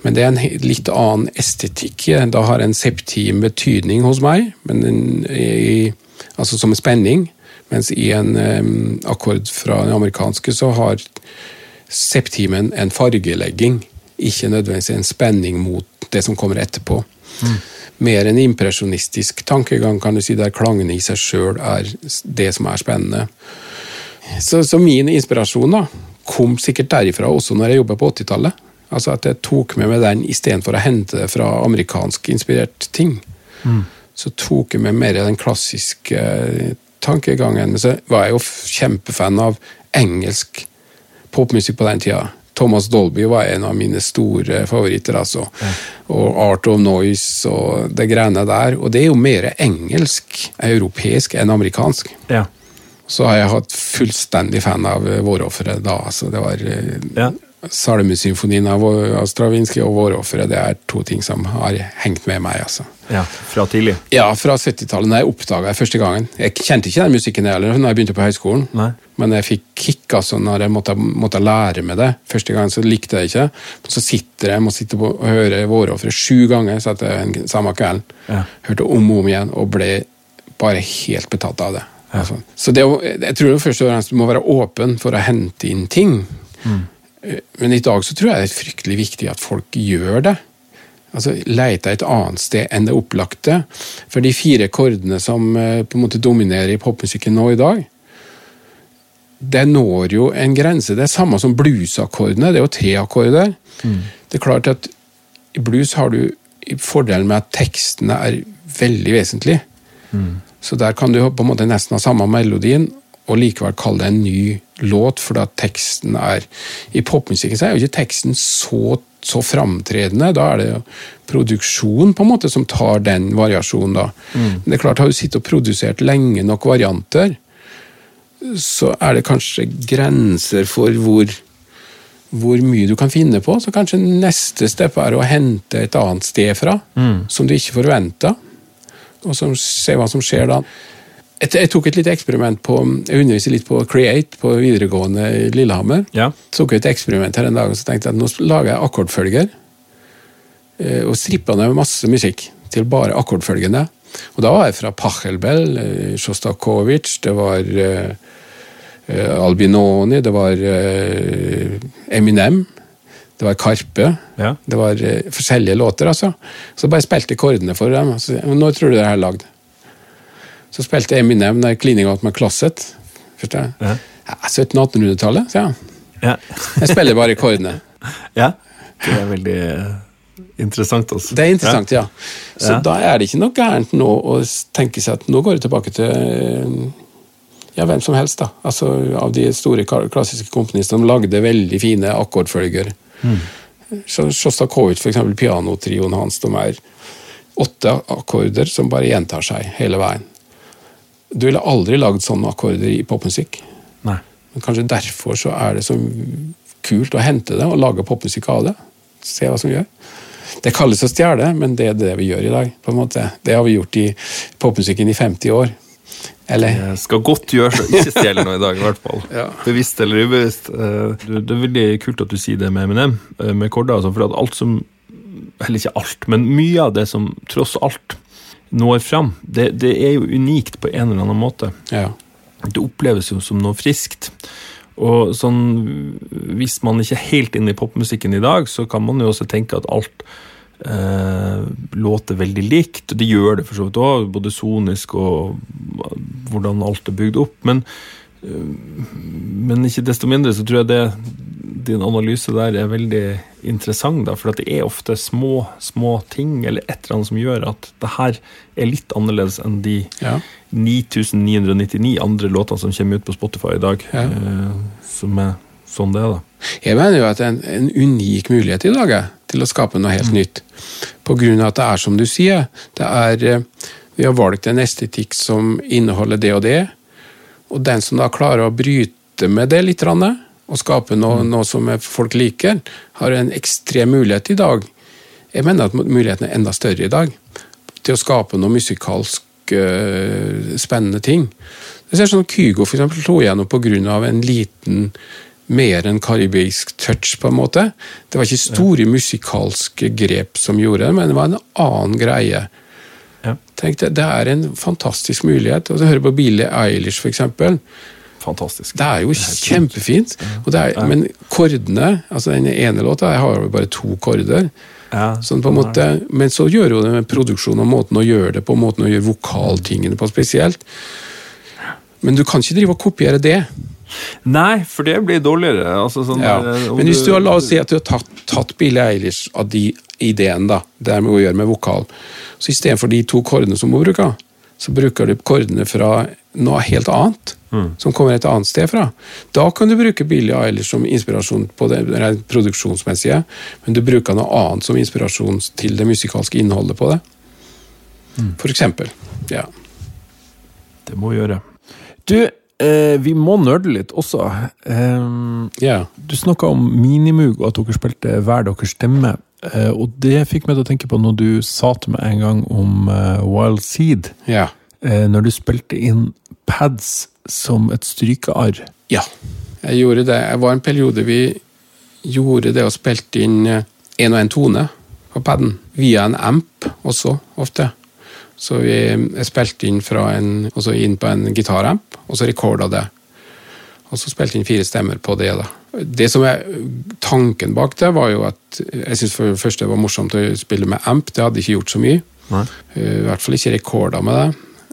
Men det er en litt annen estetikk. Da har en septim betydning hos meg, i, altså som en spenning. Mens i en um, akkord fra den amerikanske så har septimen en fargelegging, ikke nødvendigvis en spenning mot det som kommer etterpå. Mer en impresjonistisk tankegang, kan du si, der klangene i seg sjøl er det som er spennende. Så, så min inspirasjon da, kom sikkert derifra også når jeg jobbet på 80-tallet. Altså At jeg tok med meg den istedenfor å hente det fra amerikansk inspirert ting. Så tok jeg med mer den klassiske eh, tankegangen. Men så var jeg jo kjempefan av engelsk popmusikk på den tida. Thomas Dolby var en av mine store favoritter. altså. Og Art of Noise og det greiene der. Og det er jo mer engelsk, europeisk, enn amerikansk. Ja. Så har jeg hatt fullstendig fan av eh, Vårofferet da. altså Det var eh, Ja. Salmesymfonien av, av Stravinskij og Vårofferet. Det er to ting som har hengt med meg. altså. ja. Fra tidlig. Ja, fra 70-tallet, da jeg oppdaga det første gangen. Jeg kjente ikke den musikken heller når jeg begynte på høyskolen. Nei. Men jeg fikk kick altså når jeg måtte, måtte lære med det. Første gangen så likte jeg ikke. Men så sitter jeg må sitte på, og høre Vårofferet sju ganger satt jeg en, samme kvelden. Ja. Hørte om og om igjen og ble bare helt betatt av det. Altså. Så det, jeg tror det først og fremst du må være åpen for å hente inn ting. Eh, Men i dag så tror jeg det er fryktelig viktig at folk gjør det. Altså Leite et annet sted enn det opplagte. For de fire kordene som eh, på en måte dominerer i popmusikken nå i dag, det når jo en grense. Det er samme som bluesakkordene. Det er jo tre akkorder. Det er klart at i blues har du fordelen med at tekstene er veldig vesentlige. Så der kan du på en måte nesten ha samme melodien, og likevel kalle det en ny låt, fordi at teksten er I popmusikken er jo ikke teksten så, så framtredende. Da er det jo produksjon på en måte som tar den variasjonen. da. Men det er klart, har du sittet og produsert lenge nok varianter, så er det kanskje grenser for hvor, hvor mye du kan finne på. Så kanskje neste step er å hente et annet sted fra, som du ikke forventa, og så se hva som skjer da. Jeg, tok et lite eksperiment på Jeg underviser litt på Create på videregående i Lillehammer. Ja. tok et eksperiment her en dag og så tenkte jeg at nå lager jeg akkordfølger. eh, Og strippa ned masse musikk til bare akkordfølgene. Og da var jeg fra Pachelbel, eh, Sjostakovitsj, det var eh, Albinoni, det var uh, Eminem, det var Karpe. Ja. Det var uh, forskjellige låter, altså. Så bare spilte kordene for dem. og Så, Når tror du det her er lagd? Så spilte Eminem der 'Cleaning Out My Closet'. Forstår jeg? Ja. Ja, 1700-1800-tallet, sier han. Ja. Jeg spiller bare akkordene. ja. Det er veldig eh, interessant, altså. Det er interessant, ja. Så Ja. da er det ikke noe gærent nå å tenke seg at nå går det tilbake til eh, ja, hvem som helst, da. Altså av de store klassiske komponistene som lagde veldig fine akkordfølger. Mm. Sjostakovitsj, eksempel pianotrioen hans, de er åtte akkorder som bare gjentar seg hele veien. Du ville aldri lagd sånne akkorder i popmusikk. Nei. Men kanskje derfor så er det så kult å hente det og lage popmusikk av det. Se hva som gjør. Det kalles å stjele, men det er det vi gjør i dag. på en måte. Det har vi gjort i popmusikken i 50 år. Eller Jeg skal godt gjøre så ikke stjele noe i dag, i hvert fall. Ja. Bevisst eller ubevisst. Eh, Det er veldig kult at du sier det med Eminem, eh, med korder. Altså, for at alt som Eller ikke alt, men mye av det som tross alt når fram, det, det er jo unikt på en eller annen måte. ja. Det oppleves jo som noe friskt. Og sånn, hvis man ikke er helt inne i popmusikken i dag, så kan man jo også tenke at alt eh, låter veldig likt. og Det gjør det for så vidt òg, både sonisk og hvordan alt er bygd opp. Men, men ikke desto mindre så tror jeg det, din analyse der er veldig interessant. Da, for at det er ofte små, små ting eller et eller annet som gjør at det her er litt annerledes enn de ja. 9999 andre låtene som kommer ut på Spotify i dag. Ja. Eh, som er sånn det er, da. Jeg mener jo at det er en, en unik mulighet i dag jeg, til å skape noe helt nytt. På grunn av at det er som du sier. Det er, eh, vi har valgt en estetikk som inneholder det og det. Og den som da klarer å bryte med det litt, og skape noe, noe som folk liker, har en ekstrem mulighet i dag. Jeg mener at muligheten er enda større i dag til å skape noe musikalsk eh, spennende ting. Jeg ser sånn Kygo for eksempel, slo grunn av en liten mer enn karibisk touch, på en måte. Det var ikke store musikalske grep som gjorde det, men det var en annen greie. Ja. Tenk deg, Det er en fantastisk mulighet. Og så Høre på Billie Eilish, eksempel. Fantastisk. Det er jo kjempefint. Og det er, men kordene altså Den ene låta jeg har jo bare to korder. Ja, Sånn måte, men så gjør jo det med produksjonen og måten å gjøre det på, måten å gjøre vokaltingene på spesielt. Men du kan ikke drive og kopiere det. Nei, for det blir dårligere. Altså, sånn, Ja. eh, Men hvis du har, la oss si at du har tatt, tatt Billie Eilish av de ideen, da, det er med å gjøre med vokal, så istedenfor de to kordene som hun bruker, så bruker du kordene fra noe helt annet. Som kommer et annet sted fra. Da kan du bruke Billie Eilish som inspirasjon på det rent produksjonsmessige, men du bruker noe annet som inspirasjon til det musikalske innholdet på det. For eksempel. Ja. Det må vi gjøre. Du, eh, vi må nerde litt også. Eh, yeah. du snakka om Minimug, og at dere spilte hver deres stemme. Eh, og det fikk meg til å tenke på når du sa til meg en gang om eh, Wild Seed. Ja. Eh, når du spilte inn pads som et strykearr. Ja, jeg gjorde det. Det var en periode vi gjorde det og spilte inn én og én tone på paden. Via en amp også, ofte. Så vi jeg spilte inn, fra en, inn på en gitaramp, og så recorda det. Og så spilte inn fire stemmer på det. da. Det som er Tanken bak det var jo at jeg syntes for det første det var morsomt å spille med amp. Det hadde ikke gjort så mye. Nei. Eh, I hvert fall ikke rekorda med det.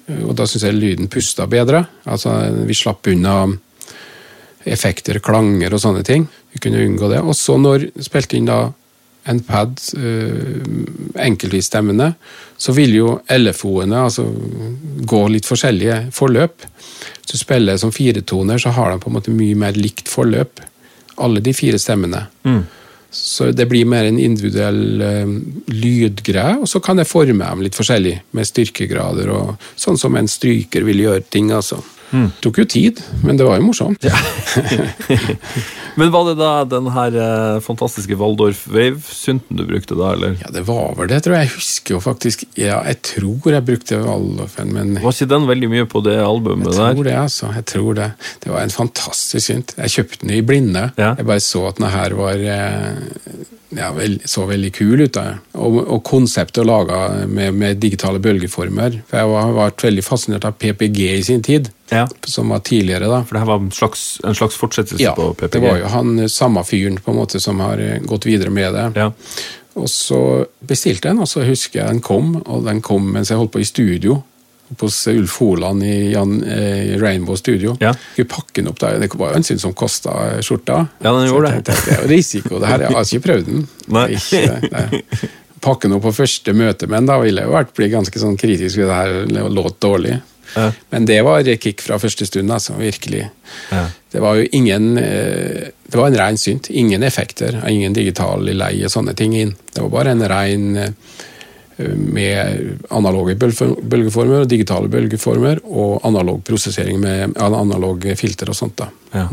Eh, Og da syns jeg lyden pusta bedre. Altså, Vi slapp unna effekter, klanger og sånne ting. Vi kunne unngå det. Og så når jeg spilte inn da en pad, uh, enkeltvis stemmene, så vil jo LFO-ene altså, gå litt forskjellige forløp. Hvis du spiller som firetoner, så har de på en måte mye mer likt forløp. Alle de fire stemmene. Så det blir mer en individuell uh, lydgreie, og så kan jeg forme dem litt forskjellig, med styrkegrader og sånn som en stryker vil gjøre ting, altså. Det tok jo tid, men det var jo morsomt. Men var det da den her eh, fantastiske Waldorf Wave-synten du brukte da, eller? Ja, det var vel det, tror jeg. Jeg husker jo faktisk Ja, jeg tror jeg brukte Waldorfen, men Var ikke den veldig mye på det albumet der? jeg tror det, altså. Jeg tror det. Det var en fantastisk synt. Jeg kjøpte den i blinde. Ja. Jeg bare så at den her var eh, ja, vel, så veldig kul ut. da. Og, og konseptet laga med, med digitale bølgeformer. For jeg har vært veldig fascinert av PPG i sin tid, Ja. som var tidligere. da. For det her var en slags, en slags fortsettelse Ja, på PPG? det var jo han eh, samme fyren på en måte som har eh, gått videre med det. Ja. Og så bestilte jeg den, og så husker jeg den kom, og den kom mens jeg holdt på i studio. Hos Ulf Holand i Jan, eh, Rainbow Studio. Ja. Skulle pakke den opp der. Det var jo en synd som kosta skjorta. Ja, den gjorde tenkte, det er jo risiko. Det her, jeg har ikke prøvd den. Nei. Ikke, nei Pakke opp på første møte, men da ville jeg jo vært bli ganske sånn kritisk hvis det her låt dårlig. Ja. Men det var kick fra første stund, altså. Virkelig. Ja. Det var jo ingen eh, Det var en rein synt. Ingen effekter, ingen digital leie sånne ting inn. Det var bare en rein eh, med analoge bølgeformer og digitale bølgeformer og analog prosessering med analog filter og sånt. da. Ja.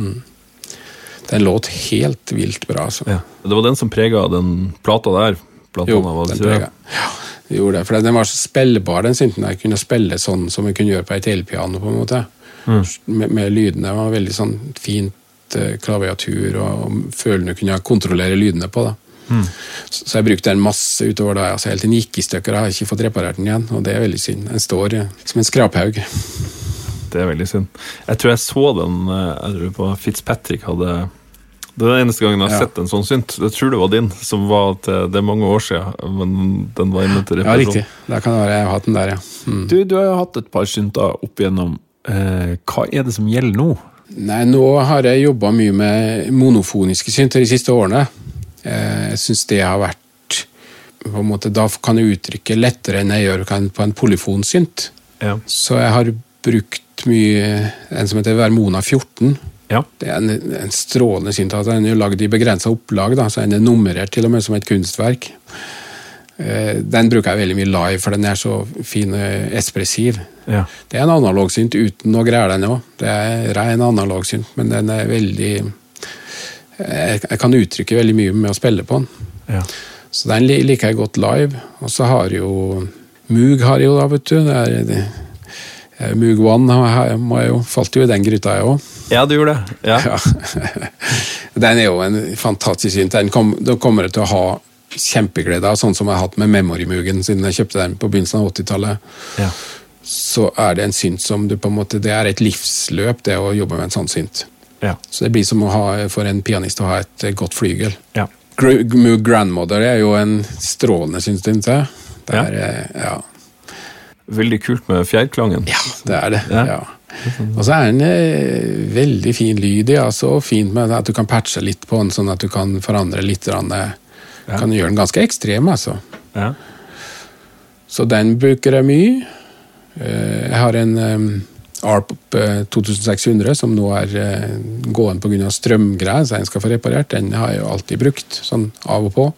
Den låt helt vilt bra. altså. Ja. Det var den som prega den plata der? Blant Jo, annet, den prega. Ja, gjorde det. For den var så spillbar, den synten. Jeg kunne spille sånn som jeg kunne gjøre på et elpiano. på en måte. Mm. Med, med lydene. Det var veldig sånn fint eh, klaviatur, og, og følende kunne jeg kontrollere lydene på. da. Mm. Så, så jeg brukte den masse utover da. Altså, helt til den gikk i stykker. Jeg har ikke fått reparert den igjen, og det er veldig synd. Den står eh, som en skraphaug. Det er veldig synd. Jeg tror jeg så den eh, jeg tror på Fitzpatrick hadde Det er den eneste gangen jeg har Ja. sett en sånn synt. Jeg tror det var din, som var til Det er mange år siden, men den var inne til Ja, riktig. Da kan det være jeg har hatt den der, ja. Mm. Du, du har jo hatt et par synter opp igjennom. Eh, hva er det som gjelder nå? Nei, nå har jeg jobba mye med monofoniske synter de siste årene. Eh, Jeg syns det har vært på en måte, Da kan jeg uttrykke lettere enn jeg gjør på en polyfonsynt. Ja. Så jeg har brukt mye en som heter Vermona 14. Ja. Det er en, en strålende synt. altså Den er jo lagd i begrensa opplag, da, så den er nummerert til og med som et kunstverk. Eh, Den bruker jeg veldig mye live, for den er så fin espressiv. ja. Det er en analogsynt uten noe greier den òg. Det er ren analogsynt, men den er veldig jeg, jeg kan uttrykke veldig mye med å spille på den. ja. Så den liker jeg godt live. Og så har jo Moog har jo da, vet du. Det er, eh, jeg jo, falt jo i den gryta, jeg òg. Ja, du gjorde det. Ja. Ja. Den er jo en fantastisk synt. Den kom, da kommer jeg til å ha kjempeglede av, sånn som jeg har hatt med Memory-mugen siden jeg kjøpte den på begynnelsen av 80-tallet. Ja. Så er det en synt som du på en måte Det er et livsløp, det å jobbe med en sånn synt. Ja. Så det blir som ha, for en pianist å ha et eh, godt flygel. ja. Gr- Grandmother er jo en strålende synt, syns jeg. Det er, eh, ja. Veldig kult med fjærklangen. Ja, det er det. Ja. Ja. Og så er den eh, veldig fin lyd i, altså, og fint med at du kan patche litt på den, sånn at du kan forandre litt. Rann, eh, Ja. Kan gjøre den ganske ekstrem, altså. Ja. Så den bruker jeg mye. Eh, Jeg har en um, ARP eh, 2600 som nå er uh, gående pga. strømgreier, så den skal få reparert. Den har jeg jo alltid brukt, sånn av og på.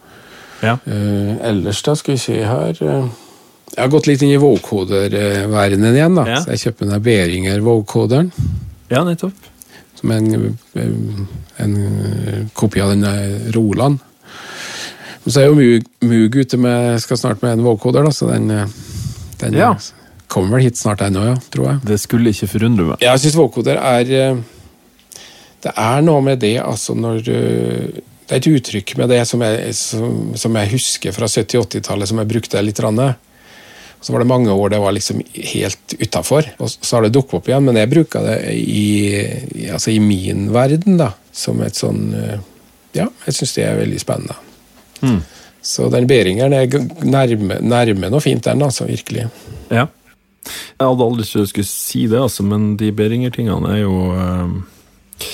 Ja. Eh, ellers, da skal vi se her eh, Jeg har gått litt inn i vocoder-verdenen igjen, da. Ja. Så jeg kjøper den Behringer vågkoderen. ja, nettopp. Som er en, en, en eh, kopi av den eh, Roland. Så er jo Mug, Moog ute med, skal snart med en vågkoder da, så den, eh, den Ja. kommer vel hit snart ennå, ja, tror jeg. Det skulle ikke forundre meg. Jeg syns vågkoder er eh, Det er noe med det, altså, når eh, Det er et uttrykk med det som jeg, som, som jeg husker fra 70-80-tallet, som jeg brukte litt. Rann. Så var det mange år det var liksom helt utafor, og så har det dukket opp igjen. Men jeg bruker det i, altså i min verden, da, som et sånn eh, Ja, jeg syns det er veldig spennende. Mm. Så den Beringeren er nærme, nærme noe fint, den, altså. Virkelig. Ja. Jeg hadde aldri trodd jeg skulle si det, altså, men de Beringer-tingene er jo eh,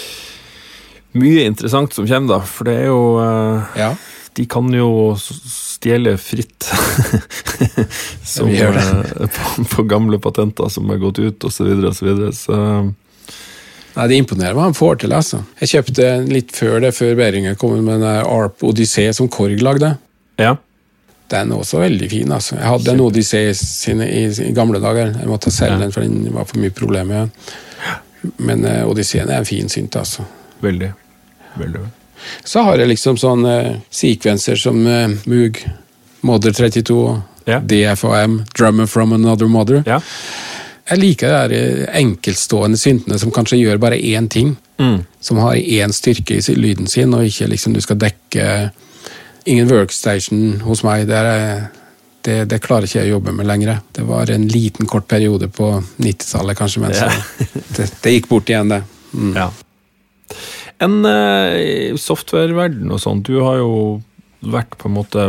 mye interessant som kommer, da. For det er jo eh, Ja. De kan jo stjele fritt som, eh, på, på gamle patenter som er gått ut, osv., så, videre, og så, så Nei, Det imponerer hva han får til. altså. Jeg kjøpte litt før det, før Behringer kom med den ARP Odyssey som Korg lagde. ja. Den er også veldig fin. altså. Jeg hadde en Odyssey sine i, i gamle dager. Jeg måtte selge Ja. den, for den var for mye problemer. Men uh, Odysseyen er en fin synt, altså. Veldig. Veldig. Så har jeg liksom sånn uh, sekvenser som uh, Moog, Mother 32, Ja. DFAM, Drummer from Another Mother. Ja. Jeg liker de eh, enkeltstående syntene som kanskje gjør bare én ting. Mm. Som har én styrke i lyden sin, og ikke liksom du skal dekke Ingen workstation hos meg. Det, er, det, det klarer ikke jeg å jobbe med lenger. Det var en liten, kort periode på 90-tallet, kanskje, men så Ja. det, det gikk bort igjen, det. Mm. Ja. En uh, softwareverden og sånn, du har jo vært på en måte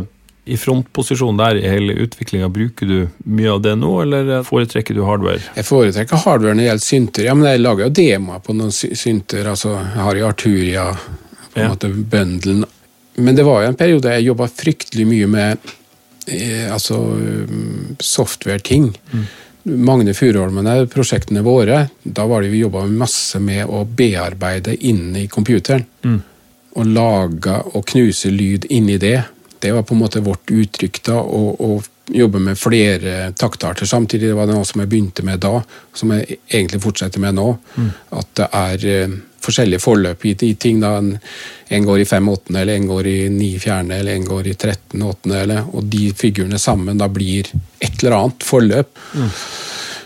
i frontposisjon der i hele utviklinga. Bruker du mye av det nå, eller foretrekker du hardware? Jeg foretrekker hardware når det gjelder synter. Ja, men jeg lager jo demoer på noen synter. altså Jeg har i Arturia på en Ja. måte bøndelen. Men det var jo en periode jeg jobba fryktelig mye med eh, altså um, software-ting. Magne Furuholmen er prosjektene våre. Da var det vi jobba masse med å bearbeide inne i Mm. Og lage og knuse lyd inni det. Det var på en måte vårt uttrykk da, å, jobbe med flere taktarter samtidig. Det var noe som jeg begynte med da, som jeg egentlig fortsetter med nå. At det er eh, forskjellige forløp i i ting. da, En, en går i fem åttende, eller en går i ni fjerne, eller en går i 13 åttende, eller, og de figurene sammen da blir et eller annet forløp.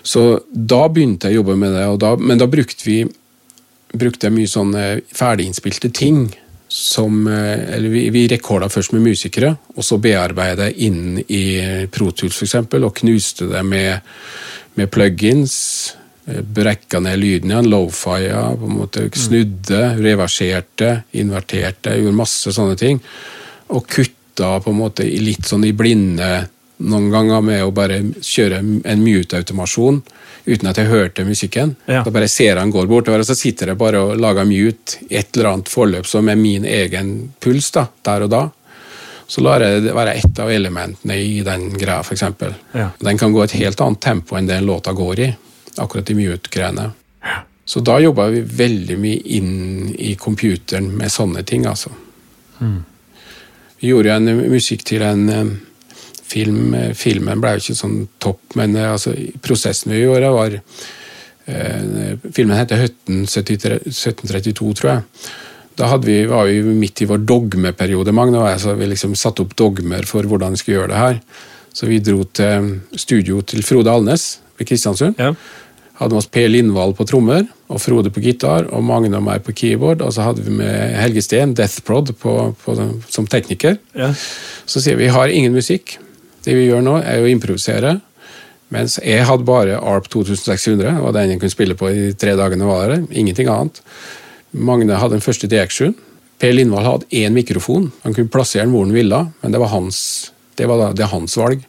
Så da begynte jeg å jobbe med det, og da, men da brukte vi brukte jeg mye sånne ferdiginnspilte ting. Som, eh, eller vi, vi rekorda først med musikere, og så bearbeidet jeg inn i Pro Tools for eksempel, og knuste det med, med plugins. eh, Brekka ned lyden igjen, lofi-a, på en måte snudde, reverserte, inverterte, gjorde masse sånne ting. Og kutta på en måte litt sånn i blinde noen ganger med å bare kjøre en mute-automasjon uten at jeg hørte musikken. Ja. Da bare ser han går bortover, og så sitter jeg bare og lager mute i et eller annet forløp som er min egen puls da, der og da. Så lar jeg det være ett av elementene i den greia, f.eks. Ja. Den kan gå et helt annet tempo enn den låta går i, akkurat i mute-greiene. Så da jobba vi veldig mye inn i computeren med sånne ting, altså. Vi gjorde jo en musikk til en eh, film. Eh, Filmen ble jo ikke sånn topp, men eh, altså, prosessen vi gjorde, var eh, Filmen heter Høtten 1732, tror jeg. Da vi, var vi midt i vår dogmeperiode, Magne og jeg, så vi liksom satte opp dogmer for hvordan vi skulle gjøre det her. Så vi dro til studio til Frode Alnes ved Kristiansund. Ja. hadde med oss Per Lindvall på trommer og Frode på gitar og Magne og meg på keyboard. Og så hadde vi med Helge Steen, Death Prod, på, på, som tekniker. Ja. Så sier vi vi har ingen musikk. Det vi gjør nå, er å improvisere. Mens jeg hadde bare ARP 2600, og den jeg kunne spille på i tre dagene var det. Ingenting annet. Magne hadde den første DX7. Per Lindvall hadde én mikrofon. Han kunne plassere den hvor han ville, men det var hans, det var det hans valg.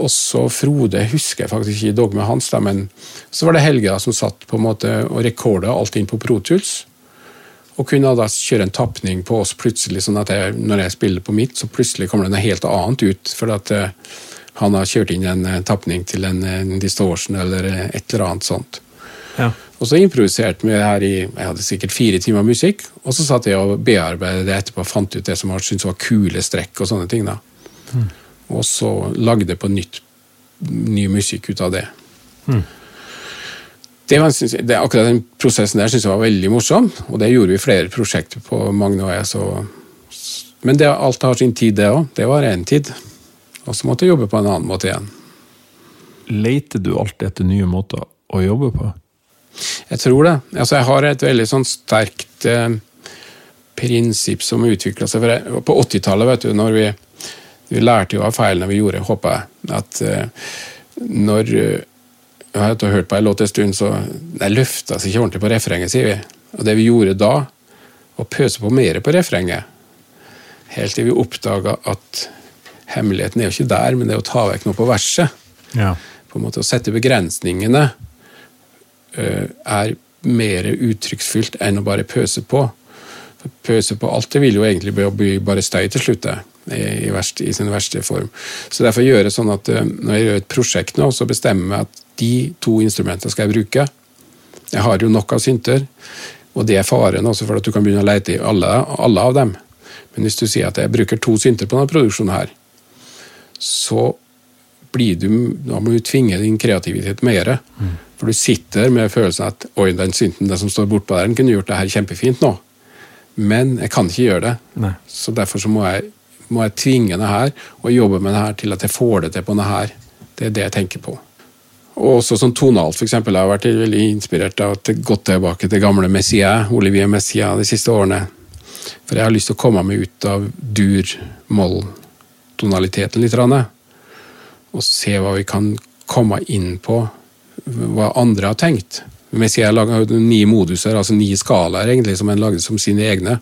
Og så Frode husker jeg faktisk ikke dogmet hans, da, men så var det Helge som satt på en måte og rekorda alt inn på Pro Tools. Og kunne da kjøre en tapning på oss plutselig, sånn at jeg, når jeg spiller på mitt, så plutselig kommer det noe helt annet ut. For at eh, han har kjørt inn en eh, tapning til en, en distortion eller eh, et eller annet sånt. Ja. Og så improviserte vi her i jeg hadde sikkert fire timer musikk, og så satt jeg og bearbeidet det etterpå og fant ut det som jeg syntes var kule strekk og sånne ting. da. Og så lagde jeg på nytt ny musikk ut av det. Det var, det, akkurat den prosessen der syns jeg var veldig morsom, og det gjorde vi flere prosjekter på, Magne og jeg. Så, men det, alt har sin tid, det òg. Det var én tid. Og så måtte jeg jobbe på en annen måte igjen. Leter du alltid etter nye måter å jobbe på? Jeg tror det. Altså, jeg har et veldig sånn sterkt eh, prinsipp som utvikla seg. Jeg, på 80-tallet, vet du, når vi, vi lærte jo av feilene vi gjorde, håper jeg, at eh, når eh, Jeg har hørt på en låt en stund, så det løfta seg ikke ordentlig på refrenget, sier vi. Og det vi gjorde da, å pøse på mer på refrenget, helt til vi oppdaga at hemmeligheten er jo ikke der, men det er å ta vekk noe på verset Ja. på en måte å sette begrensningene uh, er mer uttrykksfylt enn å bare pøse på. For pøse på alt det vil jo egentlig bli, bare støy til slutt, i, verste, i sin verste form. Så derfor gjør jeg sånn at uh, når jeg gjør et prosjekt nå, så bestemmer jeg at de to instrumentene skal jeg bruke. Jeg har jo nok av synter, og det er faren også for at du kan begynne å lete i alle, alle av dem. Men hvis du sier at jeg bruker to synter på denne produksjonen her, så blir du, da må du tvinge din kreativitet mer. For du sitter med følelsen at oi, den synten den som står bortpå der, den kunne gjort det her kjempefint nå. Men jeg kan ikke gjøre det. Nei. Så derfor så må jeg, må jeg tvinge det her, og jobbe med det her til at jeg får det til på det her. Det er det jeg tenker på. Og også sånn tonalt, eksempel. Jeg har vært veldig inspirert av har gått tilbake til gamle Messiaen, Olivier Messiaen, de siste årene. For jeg har lyst til å komme meg ut av dur-moll-tonaliteten litt. Og se hva vi kan komme inn på, hva andre har tenkt. Messiaen laga ni moduser, altså ni skalaer, egentlig, som han lagde som sine egne.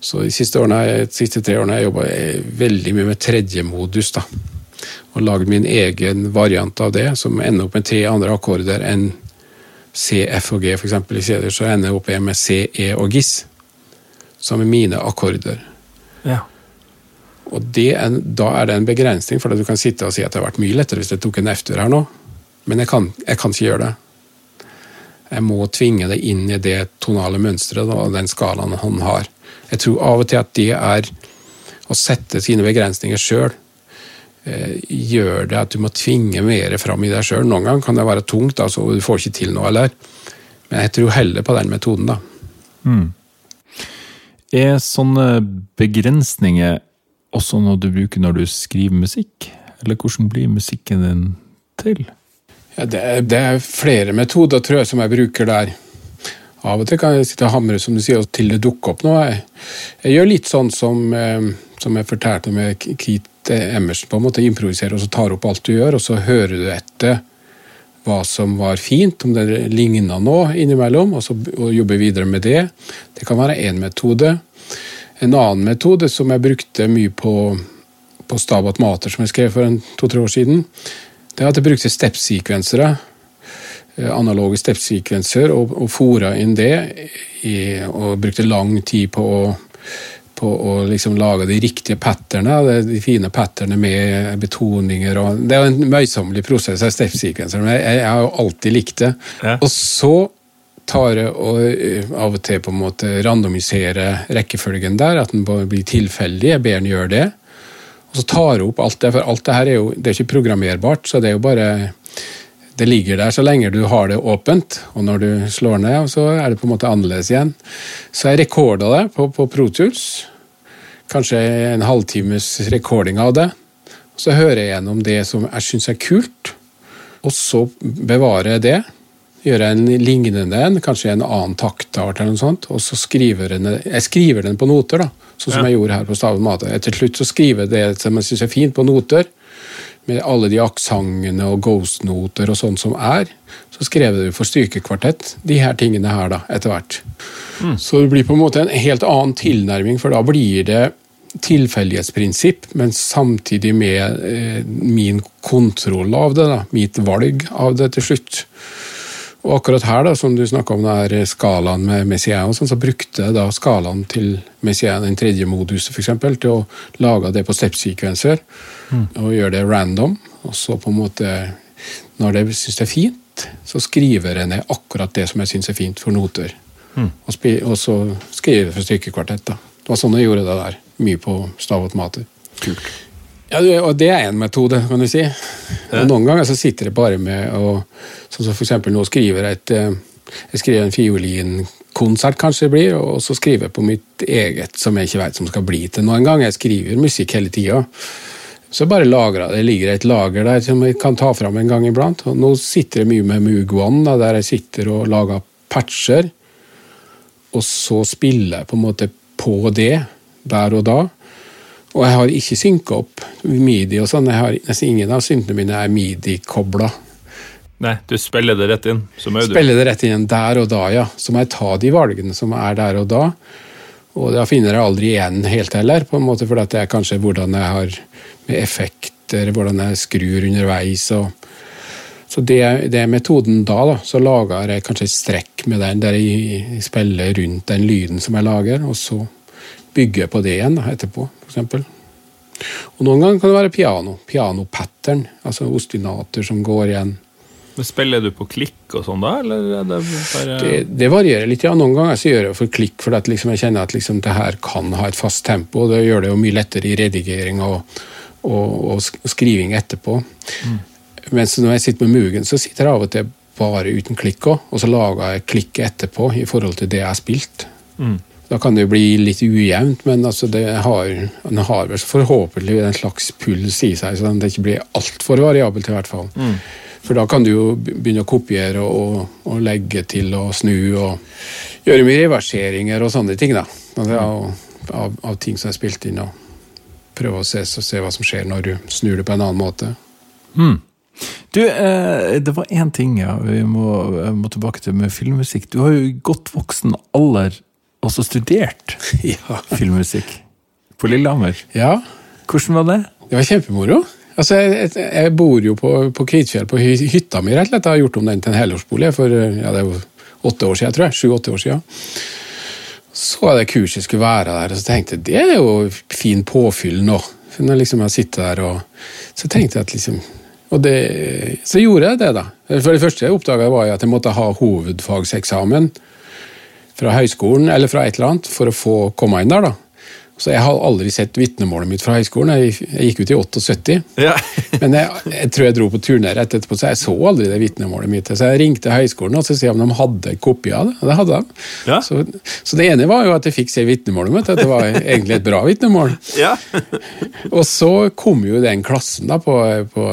Så de siste, årene, de siste tre årene har jeg jobba veldig mye med tredje modus. da. Og lagd min egen variant av det, som ender opp med tre andre akkorder enn C, F og G, f.eks. i CD. Så ender jeg opp med C, E og GIS, som er mine akkorder. Ja. Og det er, da er det en begrensning, for du kan sitte og si at det har vært mye lettere hvis jeg tok en F-tur her nå. Men jeg kan, jeg kan ikke gjøre det. Jeg må tvinge det inn i det tonale mønsteret og den skalaen han har. Jeg tror av og til at det er å sette sine begrensninger sjøl. Eh, gjør det at du må tvinge mer fram i deg sjøl. Noen ganger kan det være tungt, altså, og du får ikke til noe. eller Men jeg tror heller på den metoden. da. Er sånne begrensninger også noe du bruker når du skriver musikk? Eller hvordan blir musikken din til? Ja, det, er, det er flere metoder tror jeg, som jeg bruker der. Av og til kan jeg sitte og hamre som du sier, til det dukker opp noe. Jeg, jeg gjør litt sånn som, eh, som jeg fortalte med Keith Emerson. på en måte Improviserer og så tar opp alt du gjør, og så hører du etter hva som var fint, om det ligna noe innimellom, og så og vi videre med det. Det kan være én metode. En annen metode som jeg brukte mye på, på Stabat Mater, som jeg skrev for to-tre år siden, det er at jeg brukte step-sekvensere. eh, Analoge step-sekvenser, og, og fora inn det. I, og brukte lang tid på å, på å liksom lage de riktige patternene, de fine patternene med betoninger. Og, det er jo en møysommelig prosess av step-sekvenser, men jeg, har jo alltid likt det. Ja. Og så tar jeg og eh, av og til på en måte randomiserer rekkefølgen der, at den blir tilfeldig. Jeg ber den gjøre det. Og så tar jeg opp alt det, for alt det her er jo det er ikke programmerbart, så det er jo bare Det ligger der så lenge du har det åpent, og når du slår ned, så er det på en måte annerledes igjen. Så jeg rekorda det på, på Pro Tools. Kanskje en halvtimes recording av det. Så hører jeg gjennom det som jeg syns er kult. Og så bevarer jeg det. Gjør jeg en lignende en, kanskje en annen taktart, eller noe sånt, og så skriver jeg, jeg skriver den på noter. da, Sånn som Ja. jeg gjorde her på Staven Mate. Til slutt så skriver jeg det som jeg syns er fint, på noter. Med alle de aksentene og ghost-noter og sånn som er. Så skrev du for strykekvartett, de her tingene her, da, etter hvert. Så det blir på en måte en helt annen tilnærming, for da blir det tilfeldighetsprinsipp, men samtidig med eh, min kontroll av det, da, mitt valg av det til slutt. Og akkurat her, da, som du snakka om, det skalaen med Messiaen, og sånn, så brukte jeg da skalaen til Messiaen, den tredje moduset, f.eks., til å lage det på step-sekvenser. Og gjøre det random. Og så på en måte, når jeg syns det er fint, så skriver jeg ned akkurat det som jeg syns er fint for noter. Og, spi- og så skriver jeg for stykkekvartett. da. Det var sånn jeg gjorde det der. Mye på stav og tomater. Ja, og det er en metode, kan du si. Og noen ganger så sitter jeg bare med å Sånn som eksempel nå skriver jeg et eh, Jeg skriver en fiolinkonsert, kanskje det blir, og så skriver jeg på mitt eget, som jeg ikke vet som skal bli til noen gang. Jeg skriver musikk hele tida. Så bare lagra. Det ligger et lager der som jeg kan ta fram en gang iblant. Og nå sitter jeg mye med Moog One, da, der jeg sitter og lager patcher. Og så spiller jeg på en måte på det der og da. Og jeg har ikke synka opp midi og sånn. Jeg har Nesten ingen av syntene mine er midi-kobla. Nei, du spiller det rett inn som Audun? Spiller det rett inn der og da, ja. Så må jeg ta de valgene som er der og da. Og da finner jeg aldri igjen helt heller, på en måte, for det er kanskje hvordan jeg har med effekter, hvordan jeg skrur underveis. og så det, det er metoden da, da. Så lager jeg kanskje et strekk med den, der jeg spiller rundt den lyden som jeg lager, og så bygger jeg på det igjen da, etterpå, f.eks. Og noen ganger kan det være piano. Piano-pattern, altså ostinater som går igjen. Men Spiller du på klikk og sånn da, eller er det bare Det, det varierer litt. ja. Noen ganger så gjør jeg for klikk, for liksom jeg kjenner at liksom det her kan ha et fast tempo. og Det gjør det jo mye lettere i redigering og, og, og skriving etterpå. Mens når jeg sitter med Mugen, så sitter jeg av og til bare uten klikk òg, og så lager jeg klikk etterpå i forhold til det jeg har spilt. Da kan det jo bli litt ujevnt, men altså det har, den har forhåpentlig en slags puls i seg, så det ikke blir altfor variabelt i hvert fall. For da kan du jo begynne å kopiere og, og legge til og snu og gjøre mye reverseringer og sånne ting. da. Av, av, av ting som er spilt inn, og prøve å se, så se hva som skjer når du snur det på en annen måte. Du, eh, det var én ting ja, vi må, må tilbake til med filmmusikk. Du har jo godt voksen alder også studert Ja. filmmusikk på Lillehammer. ja. Hvordan var det? Det var kjempemoro. Altså, jeg, jeg- jeg bor jo på, på Kvitfjell, på hytta mi, rett og slett. Jeg har gjort om den til en helårsbolig for ja, det er jo åtte år siden, tror jeg. Sju-åtte år siden. Så var det kurset skulle være der, og så tenkte jeg det er jo fin påfyll nå. For når liksom jeg sitter der og Så tenkte jeg at liksom og det, Så gjorde jeg det, da. For det første jeg oppdaga, var at jeg måtte ha hovedfagseksamen fra høyskolen eller fra et eller annet for å få komme inn der. da. Så jeg har aldri sett vitnemålet mitt fra høyskolen. Jeg, jeg gikk ut i 78. Ja. Men jeg, jeg tror jeg dro på turné rett etterpå, så jeg så aldri det vitnemålet mitt. Så jeg ringte høyskolen og så sa om de hadde kopi av det. Og det hadde de. Ja. Så, så det ene var jo at jeg fikk se vitnemålet mitt, at det var egentlig et bra vitnemål. ja. Og så kom jo den klassen da på, på,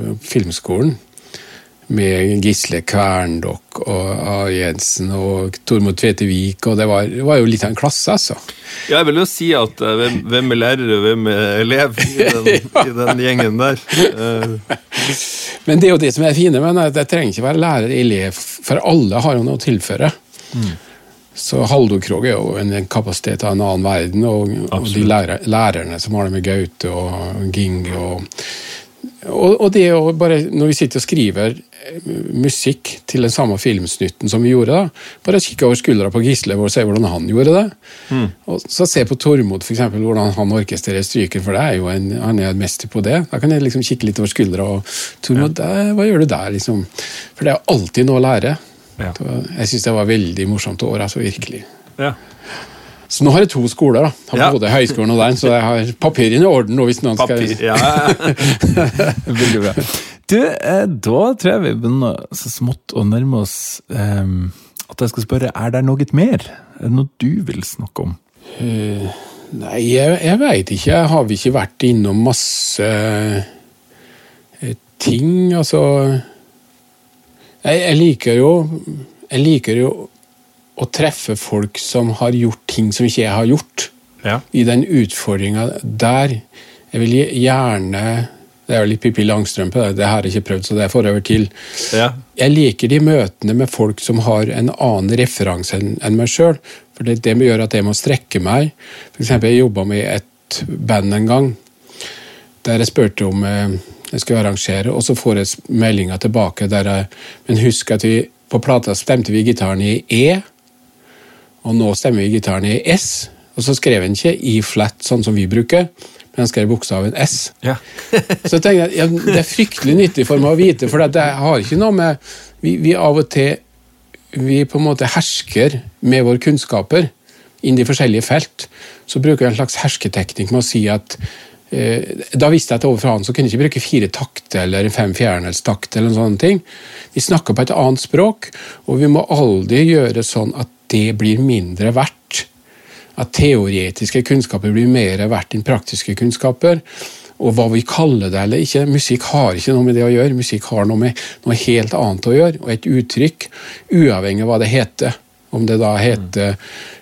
på filmskolen. Med Gisle Kverndokk og A. Jensen og Tormod Tvetevik. Og det var, det var jo litt av en klasse, altså. Ja, Jeg vil jo si at eh, hvem, hvem er lærer og hvem er elev i den, i den gjengen der? Men det er jo det som er fine, men jeg trenger ikke være lærer elev, for alle har jo noe å tilføre. Så Haldokrog er jo en, en kapasitet av en annen verden, og, og de lærer, lærerne som har det med Gaute og Ging og, og, og det å bare, når vi sitter og skriver musikk til den samme filmsnutten som vi gjorde, da, bare kikke over skuldra på Gisle og se hvordan han gjorde det. Og så se på Tormod, for eksempel, hvordan han orkestrerer stryker, for det er jo en, han er en mester på det. Da kan jeg liksom kikke litt over skuldra og Tormod, der, hva gjør du der, liksom? For det er alltid noe å lære. Ja. Jeg syns det var veldig morsomt år, altså virkelig. ja. Så nå har jeg to skoler, da. Har Ja. Både høyskolen og den, så jeg har papirene i orden nå hvis noen skal Papir. Ja. Veldig bra. Du, eh, da tror jeg vi begynner så smått å nærme oss um, at jeg skal spørre, er det noe mer? Er det noe du vil snakke om? Uh, Nei, jeg, jeg veit ikke. Har vi ikke vært innom masse eh, ting? Altså Jeg, jeg liker jo Jeg liker jo å treffe folk som har gjort ting som ikke jeg har gjort. Ja. I den utfordringa der. Jeg vil gjerne Det er jo litt Pippi Langstrømpe, det, det har jeg ikke prøvd, så det får jeg over til. Ja. Jeg liker de møtene med folk som har en annen referanse enn meg sjøl. For det, det gjør at jeg må strekke meg. For eksempel, jeg jobba med et band en gang der jeg spurte om eh, jeg skulle arrangere, og så får jeg meldinga tilbake der jeg Men husk at vi på plata stemte vi gitaren i E, og nå stemmer vi gitaren i S. Og så skrev han ikke i flat, sånn som vi bruker, men han skrev bokstaven S. Ja. Så jeg tenkte, ja, Det er fryktelig nyttig for meg å vite, for det har ikke noe med vi, vi av og til vi på en måte hersker med våre kunnskaper innen de forskjellige felt. Så bruker jeg en slags hersketeknikk med å si at eh, Da visste jeg at overfor han så kunne jeg ikke bruke fire takter eller en fem fjerdedelstakt. eller noen sånne ting. Vi snakker på et annet språk, og vi må aldri gjøre sånn at det blir mindre verdt. At teoretiske kunnskaper blir mer verdt enn praktiske kunnskaper. Og hva vi kaller det eller ikke. Musikk har ikke noe med det å gjøre. Musikk har noe med noe helt annet å gjøre, og et uttrykk, uavhengig av hva det heter. Om det da heter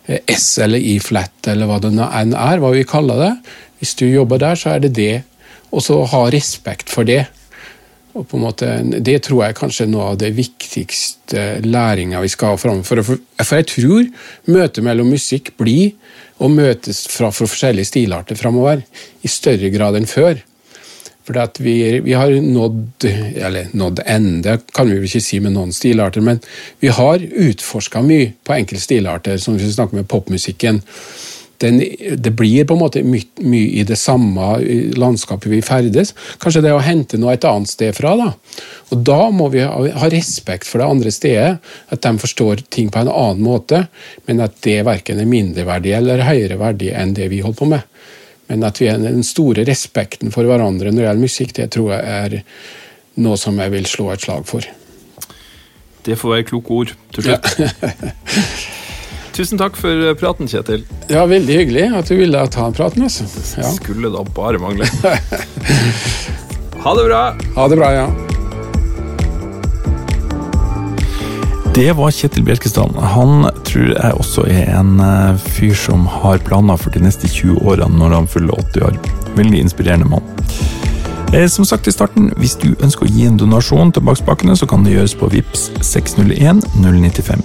eh, S eller I flat eller hva det enn er, hva vi kaller det. Hvis du jobber der, så er det det. Og så ha respekt for det. Og på en måte, Det tror jeg kanskje er noe av det viktigste læringa vi skal ha framover. For, jeg tror møtet mellom musikk blir å møtes fra for forskjellige stilarter framover i større grad enn før. For vi, vi har nådd eller nådd ende, kan vi vel ikke si med noen stilarter, men vi har utforska mye på enkelte stilarter, som vi snakker med popmusikken. Den, det blir på en måte mye, mye i det samme landskapet vi ferdes. Kanskje det er å hente noe et annet sted fra. da. Og Da må vi ha, ha respekt for det andre stedet, at de forstår ting på en annen måte, men at det verken er mindreverdig eller høyere verdig enn det vi holder på med. Men at vi er den store respekten for hverandre når det gjelder musikk, det tror jeg er noe som jeg vil slå et slag for. Det får være kloke ord til slutt. Tusen takk for praten, Kjetil. Ja, veldig hyggelig at du ville ta en praten. altså. Ja. Skulle da bare mangle. ha det bra! Ha det bra, ja. Det var Kjetil Bjelkestad. Han tror jeg også er en eh, fyr som har planer for de neste 20 årene når han fyller 80 år. Veldig inspirerende mann. Eh, Som sagt i starten, hvis du ønsker å gi en donasjon til Bakspakene, så kan det gjøres på VIPS 601 095.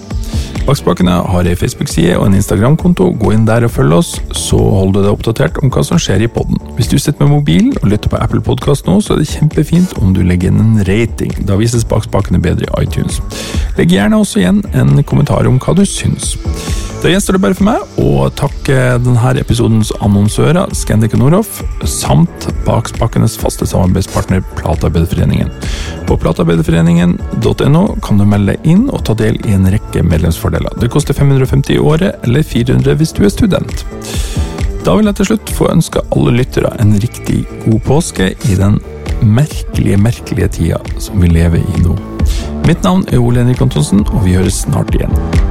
Bakspakene har ei Facebook-side og en Instagram-konto. Gå inn der og følg oss, så holder du deg oppdatert om hva som skjer i podden. Hvis du sitter med mobilen og lytter på Apple Podcast nå, så er det kjempefint om du legger inn en rating. Da vises Bakspakene bedre i iTunes. Legg gjerne også igjen en kommentar om hva du syns. Da gjenstår det bare for meg å takke denne episodens annonsører, Scandic og Noroff, samt Bakspakkenes faste samarbeidspartner Platearbeiderforeningen. På platearbeiderforeningen.no kan du melde inn og ta del i en rekke medlemsfordeler. Det koster 550 i året, eller 400 hvis du er student. Da vil jeg til slutt få ønske alle lyttere en riktig god påske i den merkelige, merkelige tida som vi lever i nå. Mitt navn er Ole Henrik Antonsen, og vi høres snart igjen.